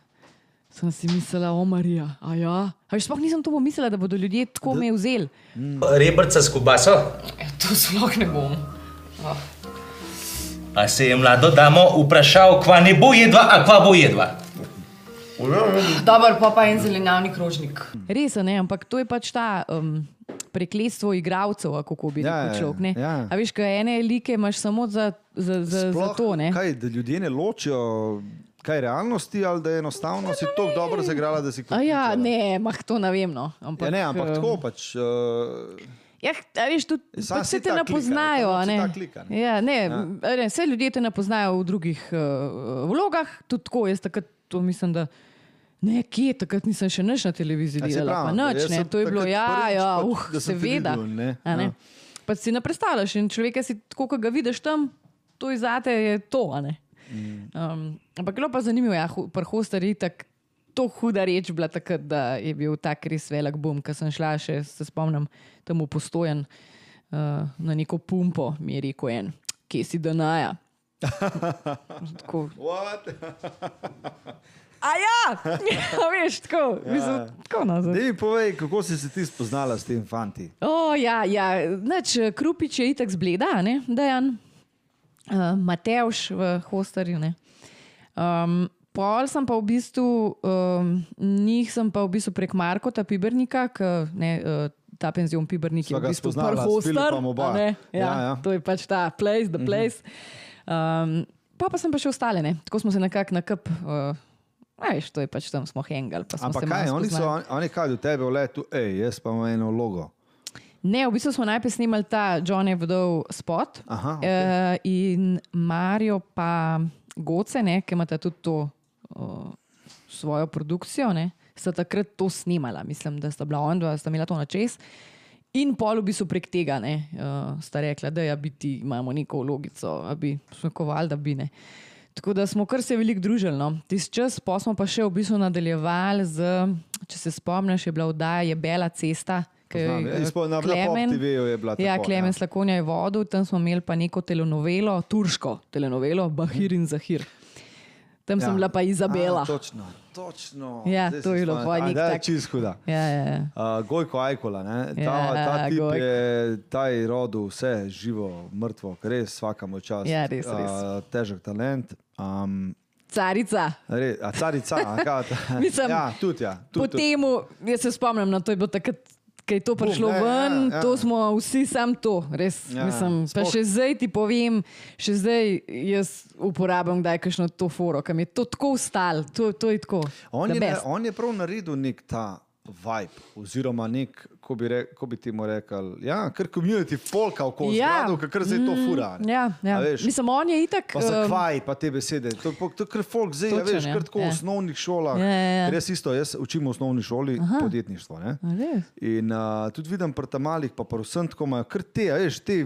Sem si mislila, o Marija, a ja. A veš, sploh nisem to pomislila, da bodo ljudje tako me vzeli. Rebrca s kubaso. To sploh ne bom. A se je mlado damo vprašal, kva ne bo jedva, a kva bo jedva. Dober, pa pa en zelenjavni krožnik. Res, ne, ampak to je pač ta um, prekletstvo igralcev, kako bi Ja, rekel ja, človek. ne. ja. A veš, kaj ene like imaš samo za, za, za, za to. Ne? Kaj, da ljudje ne ločijo, kaj realnosti, ali da je enostavno si tako dobro zagrala, da si kot. Ja, ne, mah to ne vem. No. Ampak, Ja, ne, ampak um, tako pač. Uh, Ja, veš, tudi Sam pač se te ne klika, poznajo. ne, Ne? ta klika, ne. Ja, ne, ja. Ne, vse ljudje te ne poznajo v drugih uh, vlogah, tudi tako. Jaz takrat to mislim, da. Ne, kje takrat nisem še nič na televiziji delala, pa nič, ne, to je bilo, ja, ja, uh, seveda. videl, ne, a ne. ja. Pa si ne predstavljaš in človek, ki si tako, ko ga vidiš tam, to je zate, je to. a ne. Mm. Um, ampak bilo pa zanimivo, ja, prhostari tako. To huda reč bila takrat, da je bil tak res velik bum, ker sem šla še, se spomnim, tam postojen uh, na neko pumpo, mi je rekel en, kje si Danaja. [LAUGHS] Tako? [LAUGHS] A ja, [LAUGHS] ja veš, tako, ja. mislim, tako no, nazaj. Dej mi povej, kako si se ti spoznala s tem fanti. O, ja, ja. Nač, Krupič je itek zbleda, ne, Dejan, uh, Matejš v Hostarju. ne. Um, pol sem pa v bistvu, um, njih sem pa v bistvu prek Markota Pibernika, ki ne. Uh, Ta penzion Pibernik je Sva v ga bistvu a ne, Ja, Ja, ja. To je pač ta place, the place. Um, pa pa sem pa še ostale, ne. tako smo se nekako na kup. Uh, Veš, to je pač tam smo hengali. pa Ampak kaj, oni so, oni, oni kaj do tebe v letu, hej, jaz pa imam eno logo. Ne, v bistvu smo najprej snimali ta John Evdov spot Aha, okej. uh, in Marijo pa Goce, ne, ki imata tudi to uh, svojo produkcijo, ne, sta takrat to snimala. Mislim, da sta bila on dva, sta imela to na čez. In pol v bistvu prek tega ne, uh, sta rekla, da ja, biti imamo neko vlogico, da bi smekovali, da bi ne. Tako da smo kar se veliko družili. No. Tisti čas pa smo pa še v bistvu nadaljevali z, če se spomniš, je bila oddaja je Bela cesta, ja, izpo- na- na Klemen- Pop TV-ju je bila Ja, tako, Klemen ja. Slakonja je vodil, tam smo imeli pa neko telenovelo, turško telenovelo, Bahir in Zahir. Tam sem bila pa Izabela. A, točno, točno. Ja, Zdaj to je bilo nek da, tak- čist huda. Ja, ja, ja. Uh, Gojko Ajkola, ne? ta, Ja, ta tip Gojko. je, ta je rodil vse živo, mrtvo, res vsakamo čas. Ja, res, res. Uh, težek talent. Um, Carica. re, a carica, a kaj? [LAUGHS] ta- Mislim, ja, tudi ja. Po Tudi, tudi. temu, jaz se spomnim, na to je bilo takrat. Ki je to Bum, prišlo ja, ven, ja, ja. to smo vsi sam to, res. Ja, Ja, mislim, pa še zdaj ti povem, še zdaj jaz uporabljam, da je kakšno to foro, kam je to tako ustal, to, to je tako. On je, on je prav naredil nek ta vibe, oziroma nek, ko bi, re, ko bi ti mu rekel, ja, kar community folka okoli Ja. ja. kar zdaj to fura. ne. Ja, ja. A veš? Mislim, on je itak. Pa zakvaj pa te besede? To, to, to kar folk zdaj, ja, Točen, veš, ja. kar tako v Ja. osnovnih šolah. Ja, ja, ja. Ker jaz isto, jaz učim v osnovni šoli Aha. podjetništvo. Ne? In uh, tudi vidim pri tam malih, pa pri vsem tako imajo kar te, a veš, te,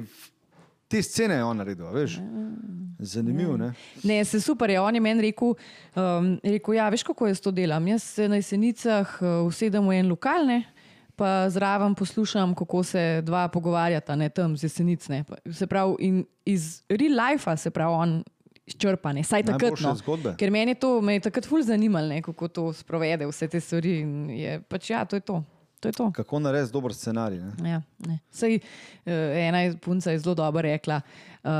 te scene je on naredil, veš. Zanimivo, ne? Ne, se super je. On je meni rekel, um, rekel ja, veš, kako jaz to delam. Jaz se na jesenicah uh, usedem v en lokal, ne, pa zraven poslušam, kako se dva pogovarjata, ne tam z jesenic. Ne. Se pravi, in iz real life se pravi on. Črpane, saj takrat. No. zgodbe. Ker meni je to, me je takrat ful zanimalo, ne, kako to sprovede, vse te stvari. Je, pač, ja, to je to. to, je to. Kako narediti dober scenarij. Ne? Ja, ne. Sej, uh, ena punca je zelo dobro rekla. Uh,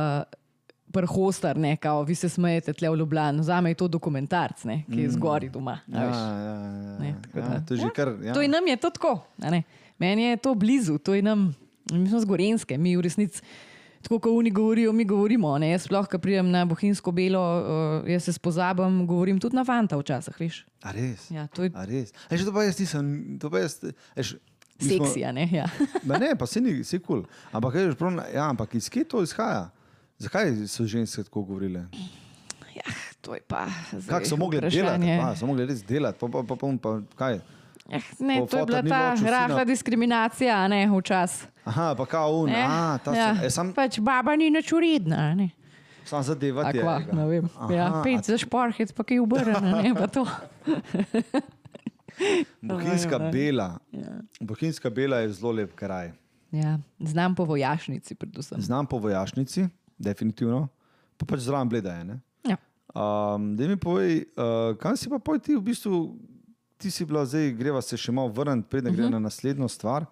Prhostar, ne, kao, vi se smejete tle v Ljubljani, za me je to dokumentarc, ne, ki je zgori doma. Ja, ja, ja, Ne, ja, ja, da- to je že kar. Ja. To in nam je to tako. Meni je to blizu, to je nam, mi smo z Gorenske, mi v resnici. Tako kot oni govorijo, mi govorimo. Ne? Jaz sploh, ko pridem na bohinjsko belo, uh, jaz se spozabim, govorim tudi na fanta včasih, veš. A res? Ja, to je A res? Že to pa jaz nisem, to pa jaz. Eš, seksija, ne? Ja. Ne, pa se ni, se kul. Cool. Ampak, veš, prav, ja, ampak iz kje to izhaja? Zakaj so ženske tako govorile? ja, to je pa. zdaj Kako so mogli delati? Pa, so mogli res delati, pa, pa, pa, pa, pa kaj? Eh, ne, Po to je bila ta rahla diskriminacija, ne včasih. Aha, pa kao un, Ne? a, ta ja. ja. sam, Pač baba ni nič uredna. Ne? sam Akva, ga. ne vem. Ja, Aha, pet za šporhec, pa ki je obrnjen, ne pa to. [LAUGHS] Bohinjska ne. bela. Ja. Bohinjska bela je zelo lep kraj. Ja, znam po vojašnici, predvsem. Znam po vojašnici, definitivno, pa pač zraven bleda je. Ne? Ja. Um, da mi povej, uh, kam si pa poj ti v bistvu, ti si bila zdaj, greva se še malo vrniti, preden uh -huh. gre na naslednjo stvar.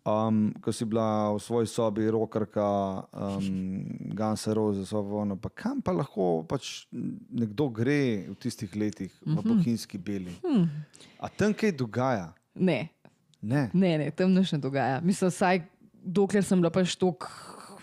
Um, ko si bila v svoji sobi, rokarka, um, Gansa Rose, ono, pa kam pa lahko pač nekdo gre v tistih letih uh -huh. v bohinjski beli? Hmm. A tam kaj dogaja? Ne, Ne. ne, ne, tam nič ne dogaja. Mislim, saj dokler sem bila pač tok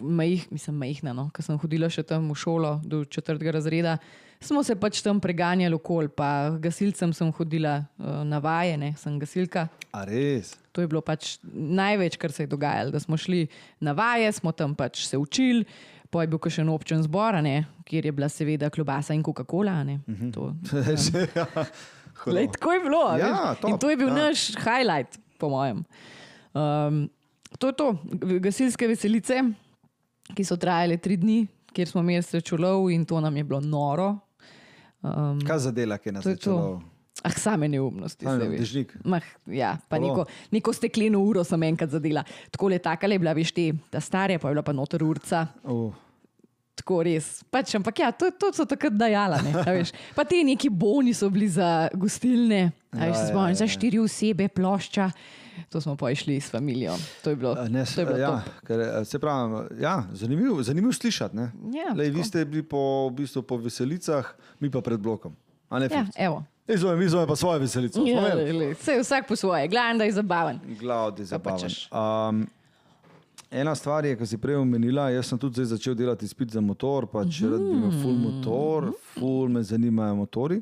majh, mislim, majhna, no, ker sem hodila še tam v šolo do četrtega razreda, smo se pač tam preganjali okol, pa gasilcem sem hodila uh, na vaje, ne, sem gasilka. A res? To je bilo pač največ, kar se je dogajalo. Da smo šli na vaje, smo tam pač se učili, pa je bil še en občen zbor, a ne, kjer je bila seveda klobasa in Coca-Cola. a ne. To- [LAUGHS] Ja, hudo. Lej, tako je bilo. Ja, top, in to je bil ja. ja. naš highlight, po mojem. Um, to je to, gasilske veselice, ki so trajale tri dni, kjer smo imeli srečolov in to nam je bilo noro. Um, Kaj za dela, ki je to. čelo? Ah, same neumnosti. Saj veš. dežnik. Mah, ja, pa Kolo. neko, neko stekleno uro sem enkrat zadela. Tako le takale je bila, veš, te, ta stara, pa je bila pa noter urca. Uh. Tako res. Pač, ampak ja, to, to so takrat dajala. Ne, pa ti neki boni so bili za gostilne. Ja, Ja, veš, se ja, spomnim, ja, za ja. štiri osebe, plošča. To smo pa išli s familijo. To je bilo, Ne, to je bilo ja, top. ker, se pravi, ja, zanimivo, zanimivo slišati. ne. Ja, Lej, vi ste bili po, v bistvu po veselicah, mi pa pred blokom. A ne, Ja, Filc? evo. Mi zvoj pa svoje veselice. Ja, lej, saj vsak po svoje, glavno, da je zabaven. Glaudi Kaj pa zabaven. Um, ena stvar je, ki si prej omenila, jaz sem tudi začel delati izpit za motor, pač rad bi imel full motor, full me zanimajo motori.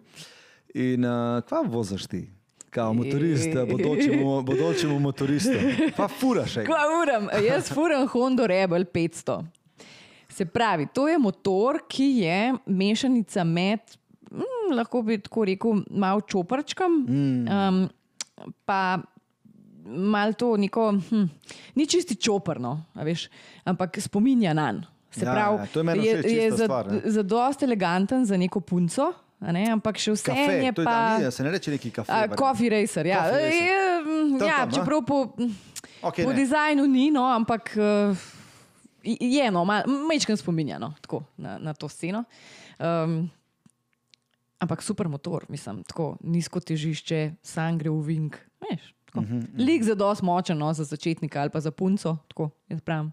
In uh, kva vozaš ti? Kao motorist, [LAUGHS] bodočemu, bodočemu motoristu. Pa furaš. Kva uram, jaz furam Honda Rebel 500. Se pravi, to je motor, ki je mešanica med, mm, lahko bi tako rekel, malo čoprčkom, mm. um, pa malo to neko, hm, ni čisti čoprno, veš, ampak spominja na njega. Se Ja, pravi, ja, to je meni je, všeč je čista za, stvar, ne. za dost eleganten za neko punco, ampak še vse Kafe, je je, pa. da ni, se ne reče neki kafe. A. Coffee racer, ja. Coffee racer. Je, mm, Tam, ja tam, čeprav po. Okay, Po ne. dizajnu ni, no, ampak uh, je eno, majčkam spominjano tako, na, na to sceno. Um, ampak super motor, mislim, tako nizko težišče, sam gre v vink. Veš, tako. uh -huh. Lik za dost močen, no, za začetnika ali pa za punco. Tako, jaz pravim.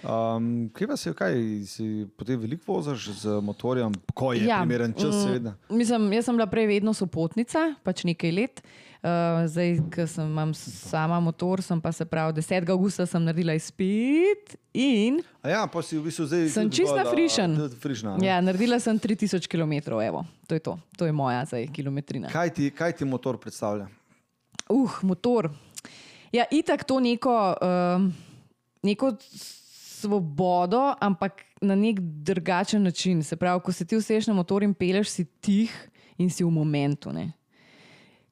Um, kaj pa si, kaj si potem veliko voziš z motorjem, ko je ja, primeren čas, mm, seveda? Mislim, jaz sem bila prej vedno sopotnica, pač nekaj let. Uh, zdaj, ko sem imam sama motor, sem pa se pravi, 10. augusta sem naredila izpit in A ja, pa si v bistvu zdaj. Sem tudi čisto bolj, a, frišen. Frišna, ne? ja, naredila sem 3000 km, evo, to je to, to je moja zdaj kilometrina. kaj, ti, kaj ti motor predstavlja? Uh, motor. Ja, itak to neko, um, neko svobodo, ampak na nek drugačen način. Se pravi, ko se ti useš na motor in peleš, si tih in si v momentu. Ne?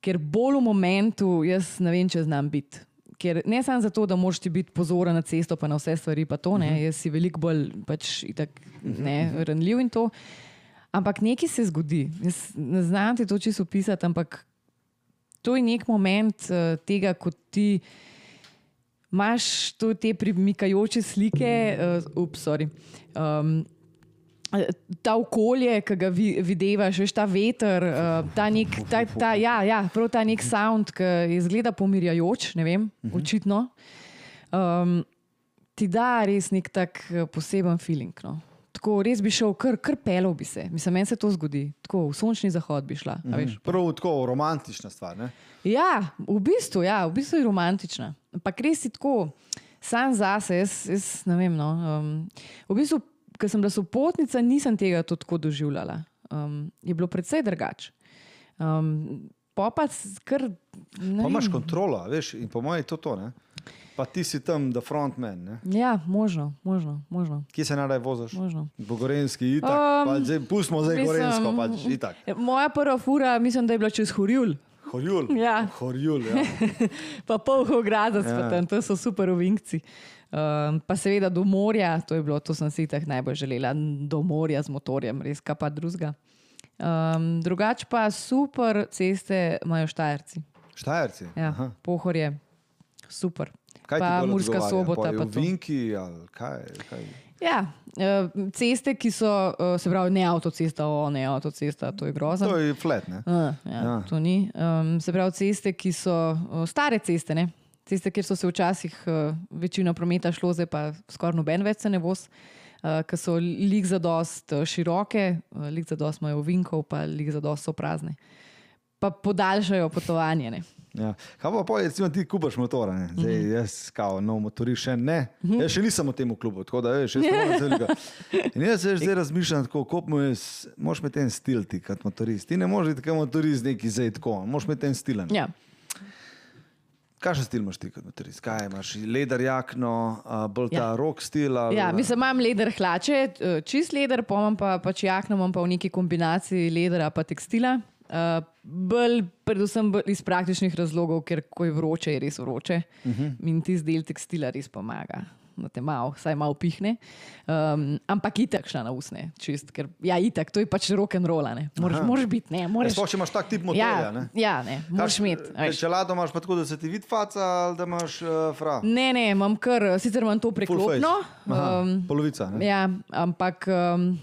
Ker bolj v momentu, jaz ne vem, če znam biti. Ker ne samo zato, da moraš ti biti pozoren na cesto, pa na vse stvari, pa to, ne, jaz si veliko bolj pač, itak, ne, ranljiv in to. Ampak nekaj se zgodi. Jaz ne znam ti to čisto opisati, ampak to je nek moment uh, tega, ko ti imaš to, te premikajoče slike, uh, ups, sorry. Um, Ta okolje, ki ga vi, videvaš, veš, ta veter, uh, ta nek, ta, ta, ja, ja, prav ta nek sound, ki izgleda pomirjajoč, ne vem, očitno, um, ti da res nek tak eh, poseben feeling. No. Tako res bi šel, kar, kar pelov bi se. Mislim, meni se to zgodi. Tako v sončni zahod bi šla. a veš. Prvo tako romantična stvar. Ne? Ja, v bistvu, ja, v bistvu je romantična. Ampak res je tako, sam zase, jaz, jaz ne vem. No, um, v bistvu, ker sem bila sopotnica, nisem tega to tako doživljala. Um, je bilo predvsej drugače. Um, pa pa s- kar. Pa imaš kontrolo, veš, in po mojem je to to. Ne? Pa ti si tam, the frontman. Ne? Ja, možno, možno. možno. Kje se nadaj voziš? Možno. Bogorenski, itak. Um, Um, zdaj, pustimo zdaj mislim, Gorensko, pač itak. Moja prva fura, mislim, da je bila čez Horjul, Horjul. Ja. Horjul, ja. [LAUGHS] pa pol Hograda Ja. tam, to so super uvinkci. Um, pa seveda do morja, to je bilo, to sem si tako najbolj želela, do morja z motorjem, res kaj pa drugega. Um, drugače pa super ceste imajo Štajerci. Štajerci. Ja, Aha. pohorje, super. Kaj pa Murska odgovarja? sobota. Pa. Vinki ali kaj? kaj? Ja, ceste, ki so, eh, se pravi, ne avtocesta, o ne avtocesta, to je grozno. To je flat, ne? Uh, ja, Ja. To ni. Um, se pravi, ceste, ki so uh, stare ceste, ne? ceste, kjer so se včasih uh, večina prometa šlo, zdaj pa skoraj noben več se ne voz, uh, ki so lik za dost široke, uh, lik za dost imajo vinkov, pa lik za dost so prazne. Pa podaljšajo potovanje. Ne? Ja. Kaj pa, pa recimo, ti kupaš motor, ne? zdaj Mhm. jaz, kao, nov motorist, še ne. Jaz še nisem v tem klubu, tako da veš, jaz sem malo celega. In jaz se zdaj razmišljam, tako, kot mu je, moraš imeti en stil ti kot motorist. Ti ne moreš biti kot motorist neki zdaj tako, moraš imeti en stil. Ja. Kakšen stil imaš ti kot motorist? Kaj imaš? Leder jakno, bolj ta Ja. rock stil? Ali, Ja, mislim, imam leder hlače, eh, čist leder, pa imam pa, pač jakno, imam pa v neki kombinaciji ledera in tekstila. Uh, bolj, predvsem bolj iz praktičnih razlogov, ker ko je vroče, je res vroče. Uh Mhm. -huh. In ti del tekstila res pomaga, da te malo, vsaj malo pihne. Um, ampak itak šla na usne, čist, ker ja, itak, to je pač rock and roll. Moraš, moraš biti, ne, moraš. Sploh, če imaš tak tip motorja. ja, ne? ja, ne, moraš imeti. veš. Če lado imaš pa tako, da se ti vidi faca ali da imaš uh, fra. Ne, ne, imam kar, sicer imam to preklopno. Um, polovica. Ne? Ja, ampak um,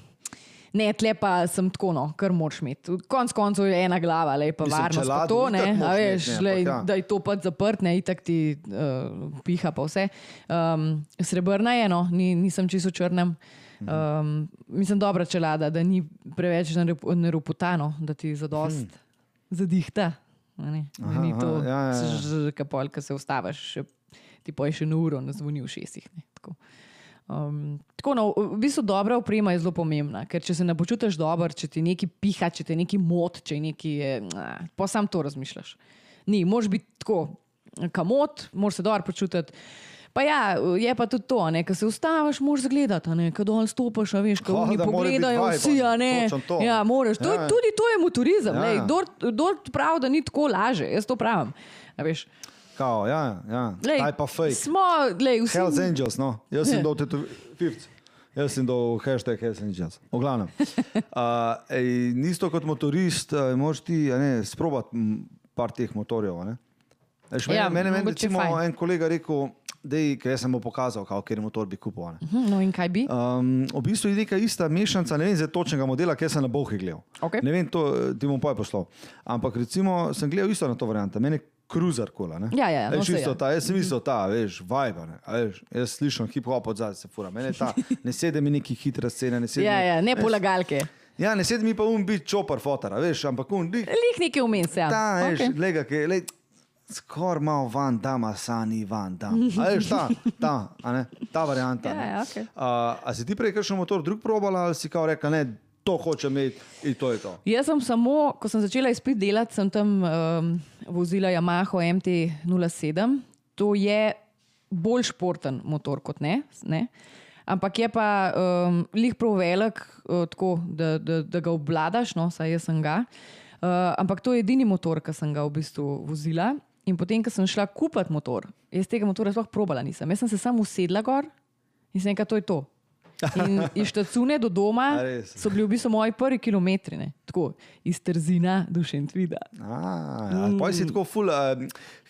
ne, tle pa sem tako, no, kar moraš imeti. Konc koncev je ena glava, le pa Mislim, varnost. Pa čelado to, ne, a moraš veš, ne, lej, ja. da je to pač zaprt, ne, itak ti uh, piha pa vse. Um, srebrna je, no, ni, nisem čisto črnem. Mhm. Um, mislim, dobra čelada, da ni preveč neruputano, da ti zadost zadihta. a ne. Da Aha, ni aha, to, ja, ja, ja. kapol, ki se ustaviš, ti pa je še na uro, ne zvoni v šestih. Ne, tako. Um, tako, no, v bistvu dobra oprema je zelo pomembna, ker če se ne počutiš dobro, če ti nekaj piha, če te nekaj mot, če nekaj je, nah, pa sam to razmišljaš. Ni, moraš biti tako, kamot, moraš se dobro počutiti. Pa ja, je pa tudi to, ko se ustaviš, moraš zagledati, ko dol stopiš, a veš, ko Ha, oni pogledajo vibe, vsi, a ne. to. Ja, moraš. To, Ja. Tudi to je motorizem, Ja, ja. kdor pravi, da ni tako laže, jaz to pravim. a veš. Kao, ja, ja. Lej, Taj pa fake. Smo, lej, vsi, Hells Angels, no. Jaz sem dal tetovi- fifth. Jaz sem dal hashtag Hells Angels. V glavnem. [LAUGHS] Uh, ej, Nisto kot motorist, uh, moraš ti a ne, sprobati m, par teh motorjev. a Ne? Meni, Ja, meni mogoče recimo, fajn. en kolega rekel, da je sem mu pokazal, kako je motor bi kupil. ne. Hm, No in kaj bi? Um, v bistvu je neka ista mešanica, ne vem za točnega modela, ki sem na bohi gledal. Okej. Ne vem, to ti bom poj poslal. Ampak recimo sem gledal isto na to varianto. Cruiser kola. Ne? Ja, ja, ja, no, Veš, saj isto ja. ta, jaz isto ta, veš, vibe. Ne? Veš, jaz slišim hip-hop od zadaj se fura. Mene ta, ne sedi mi neki hitra scena, ne sedi Ja, ja, ne veš, polagalke. Ja, ne sedi mi pa um biti čopar fotara, veš, ampak um, lik, Lih nekaj vmes, ja. ta, veš, okay. lega, ki lej, skor malo van, dama, sani van, dam. A veš, ta, ta, a ne, ta varianta. Ja, ja, okej. A, a si ti prej kakšen motor drug probala ali si kao rekla, ne, to hoče imeti in to je to. Jaz sem samo, ko sem začela izpit delati, sem tam um, vozila Yamaha MT-07. To je bolj športen motor kot ne. ne? Ampak je pa um, lih prav velik, uh, tako, da, da, da ga obvladaš, no, saj jaz sem ga. Uh, ampak to je edini motor, ki sem ga v bistvu vozila. In potem, ko sem šla kupiti motor, jaz tega motora sploh probala nisem. Jaz sem se samo usedla gor in sem rekla, to je to. In iz štacune do doma so bili v bistvu moji prvi kilometri, ne? tako iz Trzina do Šentvida. A, ja, mm. si tako ful, uh,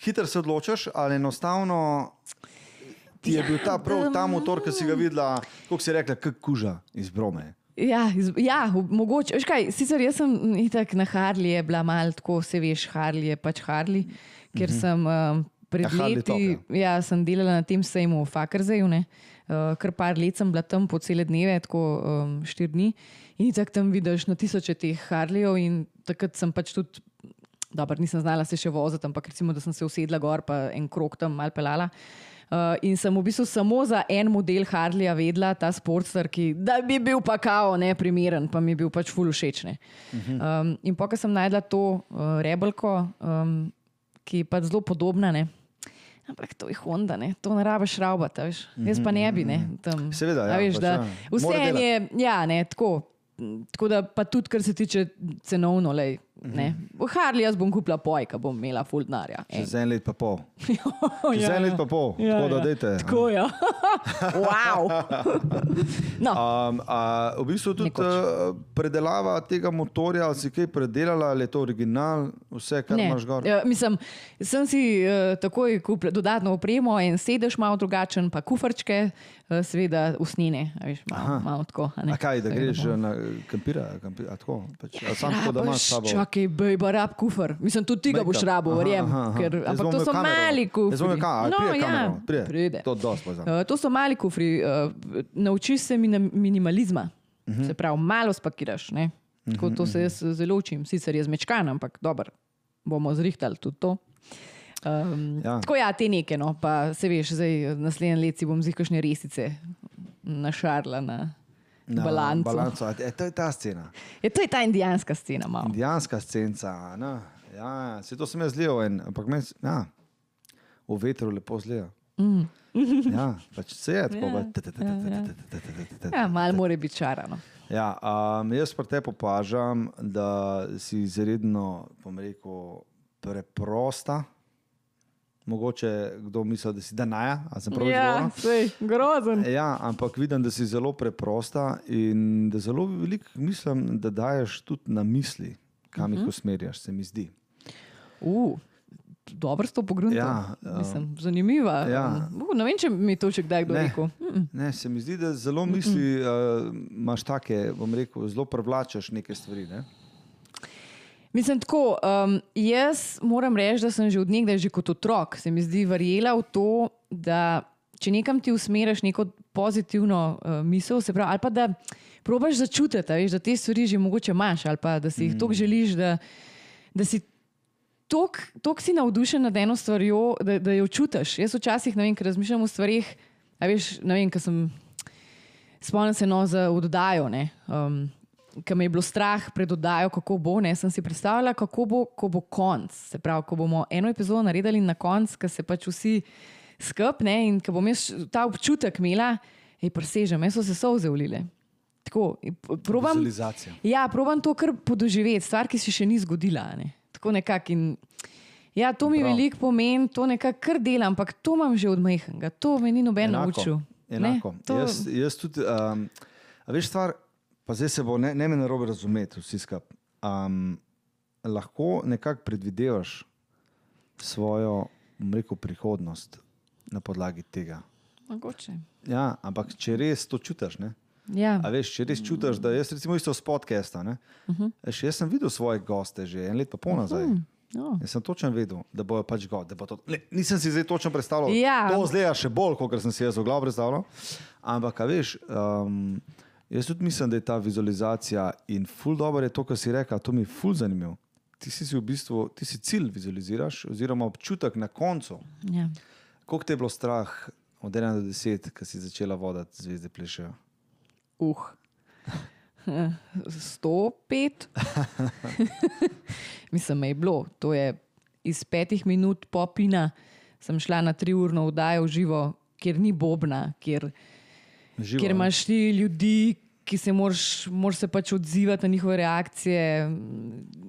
hitro se odločaš, ali enostavno ti je bil ta, prav, ta motor, ki si ga videla, kako si rekla, kot kuža iz brome. Ja, iz, ja, mogoče. Kaj, sicer jaz sem itak na Harley, je bila mal tako, se veš, Harley je pač Harley, ker sem um, pred Ja, leti, top, ja, sem delala na tem sejmu v Fakrzeju, ne. Uh, kar par let sem bila tam po cele dneve, tako um, štiri dni. In tako tam vidiš na tisoče teh Harlejev in takrat sem pač tudi, dobro, nisem znala se še voziti, ampak recimo, da sem se usedla gor pa en krok tam mal pelala. Uh, in sem v bistvu samo za en model Harleja vedela, ta Sportster, ki da bi bil pa kao neprimeren, pa mi je bil pač ful všeč. ne. Um, in ko sem najdla to uh, rebelko, um, ki je pač zelo podobna, ne. Ampak to je Honda, ne? to ne rabiš šraubati, veš. Jaz pa ne bi, ne. Tam, Seveda, ja, veš, pač da, ja. vse je, ja, ne, tako. Tako da, pa tudi, kar se tiče cenovno, lej, ne. V Harley jaz bom kupila pojka, bom imela full denarja. Čez en let pa pol. [LAUGHS] Ja, Čez en let pa pol, tako da dajte. Tako je. [LAUGHS] wow. [LAUGHS] no, Um, a, v bistvu tudi Nekoč. uh, predelava tega motorja, ali si kaj predelala, ali je to original, vse, kar ne. imaš gor. Ja, mislim, sem si uh, takoj kupila dodatno opremo, en sedež malo drugačen, pa kufrčke, uh, seveda usnjene, a veš, malo, malo tako. a ne. A kaj, da greš na kampira, kampira a tako? Pač, a sam tako, da imaš s sabo. Čakaj, bejba, rab kufr. Mislim, tudi ti ga boš rabo, verjem. Ker, ampak to so kamero. mali kufri. Imel kamero, no, pride ja, kamero, pride. pride. To poznam. Uh, to so mali kufri, uh, naučiš se min minimalizma. Uh Mhm. -huh. Se pravi, malo spakiraš. Ne? Tako to se jaz zelo učim, sicer je zmečkan, ampak dobro, bomo zrihtali tudi to. Um, Ja. Tako ja, te neke, no, pa se veš, zdaj naslednji let si bom z kakšne resice našarla na, na balancu. balanco. E, to je ta scena. Je, to je ta indijanska scena, malo. Indijanska scenca. No. Ja, se to sem jaz zlil, en, ampak meni, ja, v vetru lepo zlija. Mm. Ja, pač se je tako. Ja, Ja, malo more biti čarano. Ja, um, jaz pa te opažam, da si izredno, bom rekel, preprosta. Mogoče kdo misli, da si danaja, a sem prav Ja, sej, grozen. Ja, ampak vidim, da si zelo preprosta in da zelo veliko mislim, da daješ tudi na misli, kam Mhm. jih usmerjaš, se mi zdi. Uh, dobro s to pogrunto. Ja, um, zanimiva. ja. Uh, ne vem, če mi to še kdaj kdo Ne. rekel. Mm, Ne, se mi zdi, da zelo misli, uh, imaš take, bom rekel, zelo prevlačaš neke stvari. Ne? Mislim, tako, um, jaz moram reči, da sem že od nekdaj, že kot otrok, se mi zdi verjela v to, da če nekam ti usmeriš neko pozitivno uh, misel, se pravi, ali pa da probaš začutiti, veš, da te stvari že mogoče imaš, ali pa da si jih mm. toliko želiš, da, da si toliko si navdušen nad eno stvarjo, da, da jo čutiš. Jaz včasih, ne vem, ker razmišljam o stvarih, a veš, ne vem, ker sem spomnil se no za oddajo. ne, Um, Ker me je bilo strah pred oddajo, kako bo, ne, sem si predstavljala, kako bo, ko bo konc. Se pravi, ko bomo eno epizodo naredili na konc, ko se pač vsi skupne in ko bom jaz ta občutek imela, je presežem, jaz so se solze ulile. Tako, probam, ja, probam to kar podoživeti, stvar, ki se še ni zgodila. Ne. Tako nekako. in- Ja, to mi veliko pomeni, to nekako kar delam, ampak to imam že od majhnega, to me ni noben naučil. Ne, Enako. to- Jaz, jaz tudi, um, veš, stvar, pa zdaj se bo, ne, ne me narobe razumeti, vsi skupaj. Um, lahko nekako predvidevaš svojo rekel, prihodnost na podlagi tega. Mogoče. Ja, ampak če res to čutiš, ne? Ja. A veš, če res čutiš, da jaz recimo isto s podcasta, ne? Uh -huh. Veš, jaz sem videl svoje goste že en let pa pol nazaj. Uh -huh. No. Jaz sem točno vedel, da bojo pač god. da Bo to, ne, nisem si zdaj točno predstavljal. Ja. To zgleda še bolj, kot sem si jaz v glavu predstavljal. Ampak, veš, um, jaz tudi mislim, da je ta vizualizacija in ful dobro je to, kar si rekel, to mi je ful zanimivo. Ti si, si v bistvu, ti si cilj vizualiziraš, oziroma občutek na koncu. Ja. Koliko te je bilo strah od 1 do 10, ko si začela voditi zvezde plešejo? Uh. [LAUGHS] 105. [LAUGHS] Mislim, me je bilo. To je iz petih minut popina, sem šla na tri urno vdajo v živo, kjer ni bobna, kjer, Živo, kjer imaš ti ljudi, ki se moraš, moraš se pač odzivati na njihove reakcije.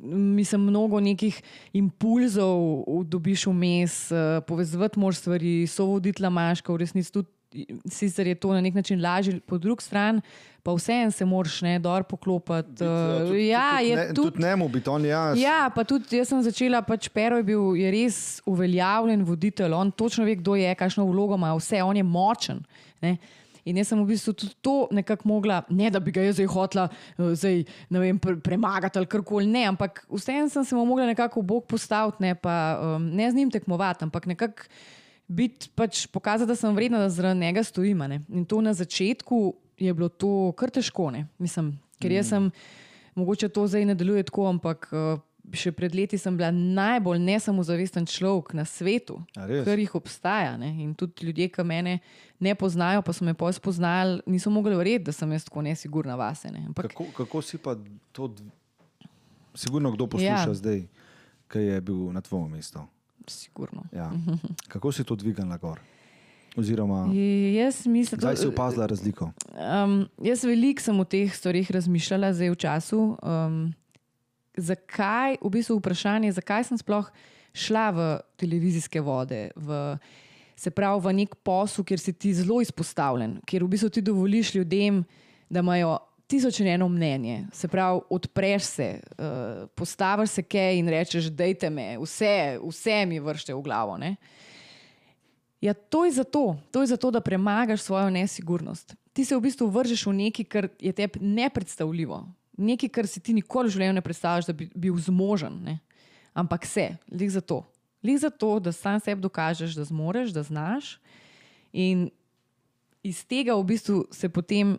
Mislim, mnogo nekih impulzov dobiš vmes, eh, povezovati moraš stvari, sovoditla maška, v resnici tudi. Sicer je to na nek način lažje, po drugi strani pa vseeno se moraš ne dol poklopiti. eh, Ja, je ne, tudi. tudi njemu biti on jaz. Ja, pa tudi jaz sem začela, pač Pero je bil je res uveljavljen voditelj, on točno ve, kdo je, kakšno vlogo ima, vse, on je močen. Ne? In jaz sem v bistvu tudi to nekako mogla, ne da bi ga jaz zdaj hotla eh, zdaj, vem, pre- premagati ali karkoli, ne, ampak vseeno sem se mu mogla nekako v bok postaviti, ne, pa, um, ne z njim tekmovati, ampak nekako biti, pač pokazati, da sem vredna, da zaradi njega stojim. ne. In to na začetku je bilo to kar težko, ne. mislim, ker jaz sem. Mogoče to zdaj ne deluje tako, ampak uh, še pred leti sem bila najbolj nesamozavesten človek na svetu, kar jih obstaja. Ne? In tudi ljudje, ki mene ne poznajo, pa so me pa spoznali, niso mogli verjeti, da sem jaz tako nesigurna vase. Ne? Ampak Kako, kako si pa to, dv- sigurno kdo posluša Ja. zdaj, ki je bil na tvojem mestu? sigurno. Ja. [LAUGHS] Kako si to dvignila gor? Oziroma, Jaz mislim, zdaj si opazila razliko. Um, jaz veliko sem o teh stvarih razmišljala zdaj v času. Um, zakaj, v bistvu vprašanje, zakaj sem sploh šla v televizijske vode, v, se pravi v nek posel, kjer si ti zelo izpostavljen, kjer v bistvu ti dovoliš ljudem, da imajo tisoč in eno mnenje. Se pravi, odpreš se, uh, postaviš se kaj in rečeš, dajte me, vse, vse mi vršte v glavo. Ja, to je zato, to je zato, da premagaš svojo nesigurnost. Ti se v bistvu vržeš v nekaj, kar je tebi nepredstavljivo, nekaj, kar si ti nikoli v življenju ne predstavljaš, da bi bil zmožen. Ne? Ampak se, lih zato. Lih zato, da sam sebi dokažeš, da zmoreš, da znaš. In iz tega v bistvu se potem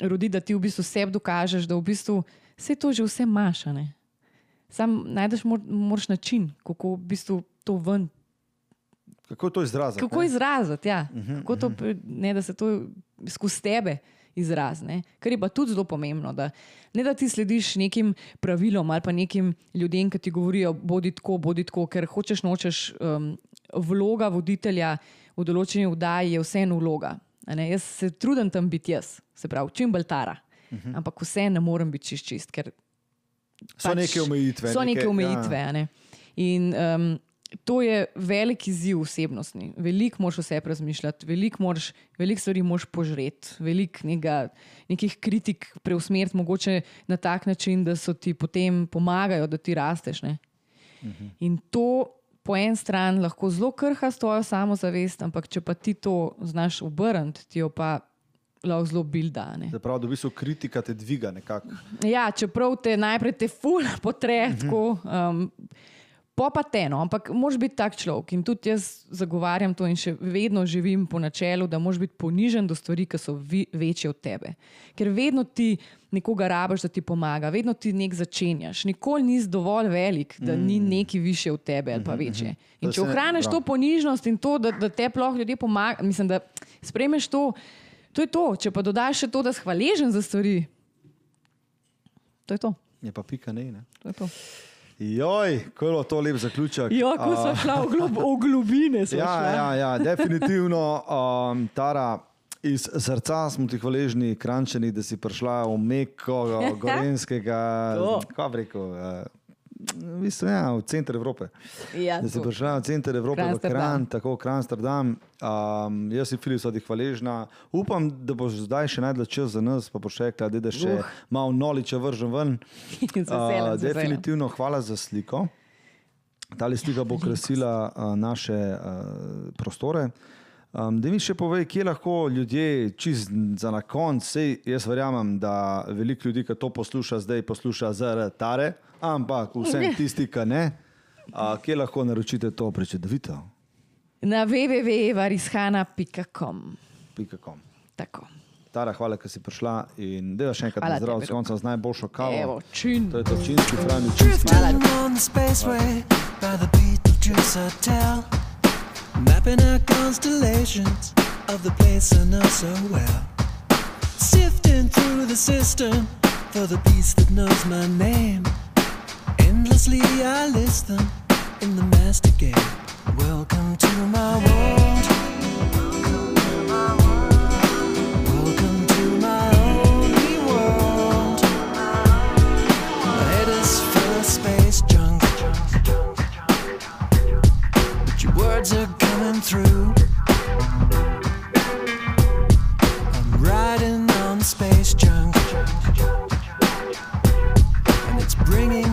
rodi, da ti v bistvu sebi dokažeš, da v bistvu vse to že vse imaš. Sam najdeš mor, moraš način, kako v bistvu to ven Kako to izraziti? Kako ne? izraziti, ja. Kako to, pre- ne, da se to skozi tebe izrazi. Kar je pa tudi zelo pomembno, da ne da ti slediš nekim pravilom ali pa nekim ljudem, ki ti govorijo, bodi tako, bodi tako, ker hočeš nočeš. Um, vloga voditelja v določeni vdaji je vseeno vloga. ne. Jaz se trudim tam biti jaz, se pravi, čim bolj tara. Ampak vse ne morem biti čist, čist ker So neke omejitve. So neke neke- omejitve. ja. ne. In um, to je velik izziv osebnostni. Veliko moraš sebi razmišljati, veliko veliko stvari moraš požreti, veliko nekih kritik preusmeriti, mogoče na tak način, da so ti potem pomagajo, da ti rasteš. Ne? In to po eni strani lahko zelo krha s tvojo samozavest, ampak če pa ti to znaš obrniti, ti jo pa lahko zelo bilda. pravi, da v bistvu kritika te dviga nekako. Ja, čeprav te najprej te ful potre, tako. Um, Po pa teno, ampak moraš biti tak človek. In tudi jaz zagovarjam to in še vedno živim po načelu, da moraš biti ponižen do stvari, ki so vi, večje od tebe. Ker vedno ti nekoga rabiš, da ti pomaga, vedno ti nek začenjaš. Nikoli nisi dovolj velik, da ni neki više od tebe ali pa večje. In Da če ohraniš to ponižnost in to, da, da te ploh ljudje pomagajo, mislim, da spremeš to, to je to. Če pa dodaš še to, da si hvaležen za stvari, to je to. Je pa pika ne. ne? to, je to. Joj, kako je bilo to lep zaključek. Ja, ko smo šla v, glob, v globine. Ja, šla. ja, ja, definitivno, um, Tara. Iz srca smo ti hvaležni, krančeni, da si prišla v Meko, [LAUGHS] Gorenskega, kako rekel, uh, v, bistvu, ja, v center Evrope. Ja, da si prišla v center Evrope, v Kranjsterdam. Kran, tako Kransterdam. Um, jaz si Filip, ti hvaležna. Upam, da boš zdaj še najdla čas za nas, pa boš rekla, da še Uh. uh. malo noliča vržem ven. [LAUGHS] Z veseljem, z veseljem. definitivno hvala za sliko. Ta slika bo krasila uh, naše uh, prostore. Um, da mi še povej, kje lahko ljudje, čist za na konec, sej jaz verjamem, da veliko ljudi, ki to posluša, zdaj posluša zaradi tare, ampak vsem [LAUGHS] tisti, ki ne, uh, kje lahko naročite to prečudovito. Na www.varishana.com. .com. Tako. Tara, hvala, da si prišla in da še enkrat Hvala zdrav s koncem z najboljšo kavo. Evo, čin. To je to činski hrani, činski. Hvala. Mapping out constellations of the place I know so well. Sifting through the system for the piece that knows my name. Endlessly I list them in the master game. Welcome to my world. words are coming through. I'm riding on space junk, and it's bringing.